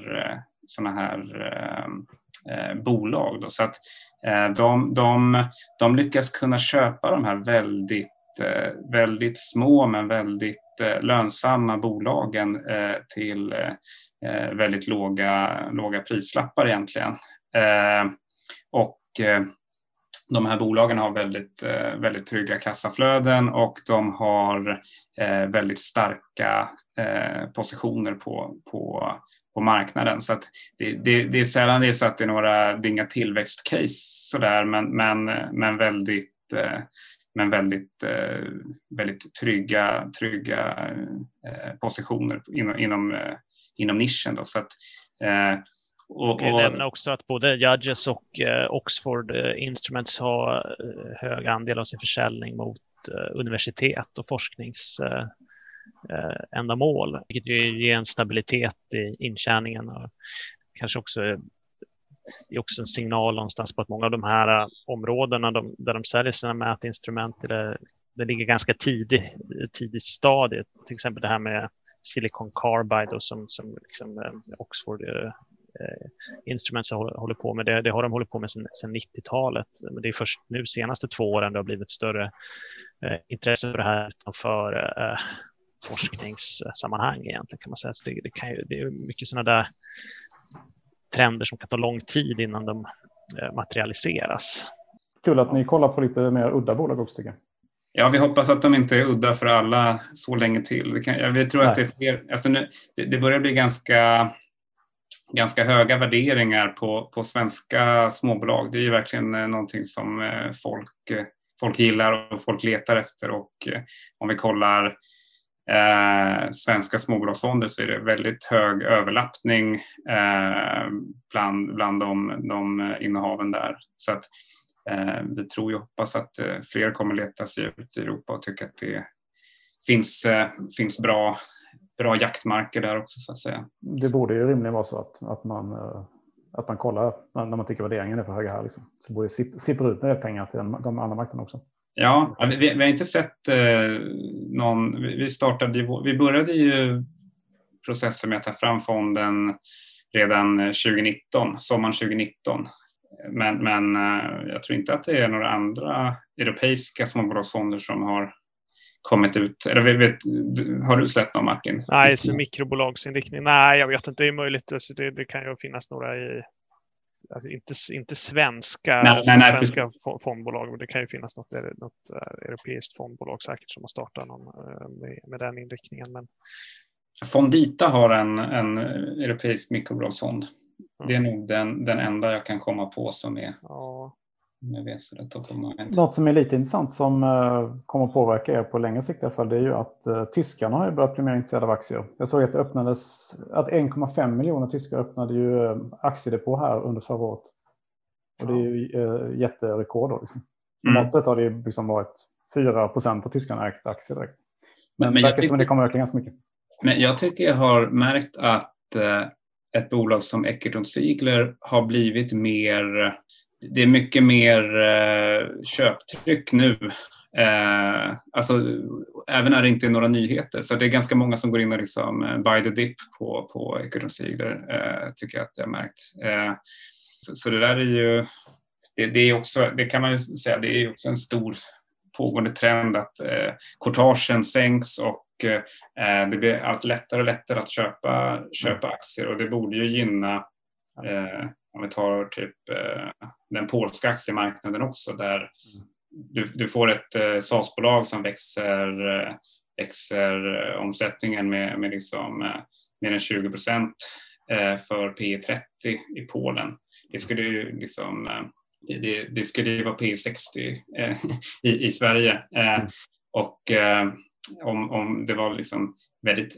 Speaker 2: såna här eh, eh, bolag. Då. Så att de, de, de lyckas kunna köpa de här väldigt, väldigt små men väldigt lönsamma bolagen till väldigt låga, låga prislappar egentligen. Och de här bolagen har väldigt, eh, väldigt trygga kassaflöden och de har eh, väldigt starka eh, positioner på, på, på marknaden. Så det, det, det, är sällan det är så att det är några, det är inga tillväxtcase sådär, men, men, men väldigt men väldigt, väldigt trygga, trygga positioner inom, inom, inom nischen. Då. Så att,
Speaker 3: och, och... Jag nämna också att både Judges och eh, Oxford eh, Instruments har eh, hög andel av sin försäljning mot universitet och forskningsändamål, vilket ger en stabilitet i intjäningen och kanske också det är också en signal någonstans på att många av de här områdena de, där de säljer sina mätinstrument, det, det ligger ganska tidigt, tidigt stadie. Till exempel det här med Silicon Carbide och som, som liksom Oxford Eh, Instruments håller på med. Det, det har de hållit på med sedan 90-talet. Men det är först nu senaste två åren det har blivit större eh, intresse för det här utanför eh, forskningssammanhang egentligen kan man säga. Så det, det, kan ju, det är mycket sådana där trender som kan ta lång tid innan de eh, materialiseras.
Speaker 1: Kul att ni kollar på lite mer udda bolag också tycker jag.
Speaker 2: Ja, vi hoppas att de inte är udda för alla så länge till. Vi, kan, jag tror Nej. att det är fler. Alltså nu, det, det börjar bli ganska ganska höga värderingar på, på svenska småbolag. Det är ju verkligen eh, någonting som eh, folk, eh, folk gillar och folk letar efter. Och om vi kollar eh, svenska småbolagsfonder så är det väldigt hög överlappning eh, bland, bland de, de innehaven där. Så att, eh, vi tror och hoppas att fler kommer leta sig ut i Europa och tycka att det finns, finns bra bra jaktmarker där också så att säga.
Speaker 1: Det borde ju rimligen vara så att, att man, eh, att man kollar när man tycker värderingen är för höga här. Liksom. Så borde sippa ut del pengar till den, de andra marknaderna också.
Speaker 2: Ja, vi, vi, har inte sett eh, någon... Vi, startade, vi började ju processen med att ta fram fonden redan 2019, sommaren 2019. Men, men eh, jag tror inte att det är några andra europeiska småbolagsfonder som har kommit ut? Eller vet, har du släppt någon Martin?
Speaker 3: Nej, så mikrobolagsinriktning. Nej, jag vet inte. Det är möjligt. Alltså det, det kan ju finnas några i Alltså inte, inte svenska, nej, nej, nej. svenska fondbolag, men det kan ju finnas något, något uh, europeiskt fondbolag säkert som har startat någon, uh, med, med, den inriktningen. Men...
Speaker 2: Fondita har en, en europeisk mikrobolagsfond. Mm. Det är nog den, den enda jag kan komma på som är ja.
Speaker 1: Något som är lite intressant som uh, kommer att påverka er på längre sikt i alla fall, det är ju att uh, tyskarna har börjat bli mer intresserade av aktier. Jag såg att öppnades, att 1,5 miljoner tyskar öppnade ju uh, aktiedepå här under förra året. Och det är ju jätterekord. Då, liksom. Mm. Normalt sett har det liksom varit 4 procent av tyskarna ägt aktier direkt. Men, men det verkar som att det kommer öka ganska mycket.
Speaker 2: Men jag tycker jag har märkt att ett bolag som Eckert Ziegler har blivit mer det är mycket mer eh, köptryck nu. Eh, alltså, även när det inte är några nyheter. Så det är ganska många som går in och liksom, eh, buy the dip på, på Ekerton Sigler, eh, tycker jag att jag har märkt. Eh, så, så, det där är ju, det, det, är också, det kan man ju säga, det är också en stor pågående trend att eh, courtagen sänks och eh, det blir allt lättare och lättare att köpa, köpa aktier och det borde ju gynna eh, om vi tar typ eh, den polska aktiemarknaden också där du, du får ett eh, SAS-bolag som växer, eh, växer omsättningen med, med liksom, mer än 20 procent för P 30 i Polen. Det skulle ju liksom det, det, det skulle ju vara P 60 <laughs> i, i Sverige. Mm. Och om, om det var liksom väldigt,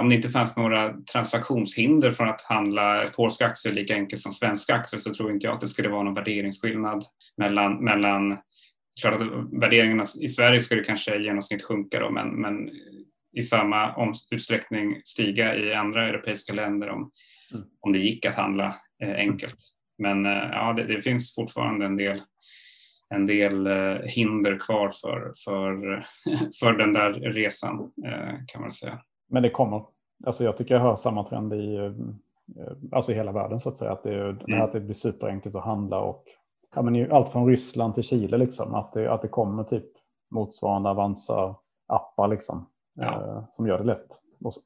Speaker 2: om det inte fanns några transaktionshinder från att handla polska aktier lika enkelt som svenska aktier så tror inte jag att det skulle vara någon värderingsskillnad mellan, mellan klart att värderingarna i Sverige skulle kanske i genomsnitt sjunka då, men, men i samma utsträckning stiga i andra europeiska länder om, mm. om det gick att handla eh, enkelt. Men eh, ja, det, det, finns fortfarande en del en del eh, hinder kvar för, för, <laughs> för den där resan eh, kan man säga.
Speaker 1: Men det kommer. Alltså jag tycker jag hör samma trend i eh, alltså hela världen så att säga. Att det, mm. att det blir superenkelt att handla och ja, men allt från Ryssland till Chile liksom. Att det, att det kommer typ motsvarande Avanza-appar liksom. Ja. som gör det lätt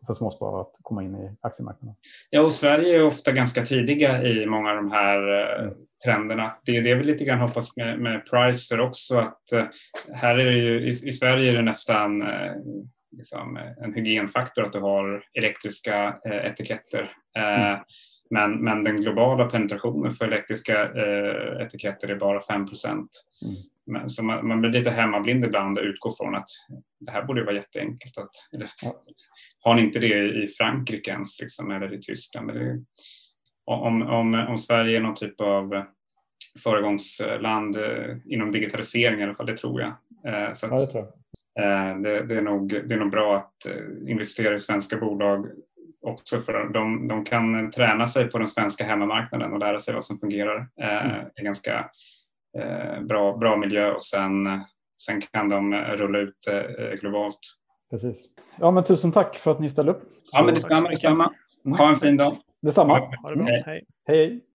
Speaker 1: för småsparare att komma in i aktiemarknaden.
Speaker 2: Ja, och Sverige är ofta ganska tidiga i många av de här mm trenderna. Det är det vi lite grann hoppas med, med Pricer också att eh, här är det ju, i, i Sverige är det nästan eh, liksom, en hygienfaktor att du har elektriska eh, etiketter. Eh, mm. Men, men den globala penetrationen för elektriska eh, etiketter är bara 5 procent. Mm. Men, så man, man, blir lite hemmablind ibland och utgår från att det här borde vara jätteenkelt. Att, eller. Har ni inte det i Frankrike ens liksom, eller i Tyskland? Det, om, om, om Sverige är någon typ av föregångsland eh, inom digitalisering i alla fall, det tror jag.
Speaker 1: Eh, så att, ja, det, tror
Speaker 2: jag. Eh, det, det, är nog, det är nog bra att investera i svenska bolag också för de, de kan träna sig på den svenska hemmamarknaden och lära sig vad som fungerar mm. i ganska bra, bra miljö och sen, sen kan de rulla ut det globalt.
Speaker 1: Precis. Ja, men tusen tack för att ni ställde upp.
Speaker 2: Ja, men detsamma. detsamma. Ha en fin dag.
Speaker 1: Detsamma.
Speaker 3: Ha det bra. Hej.
Speaker 1: Hej.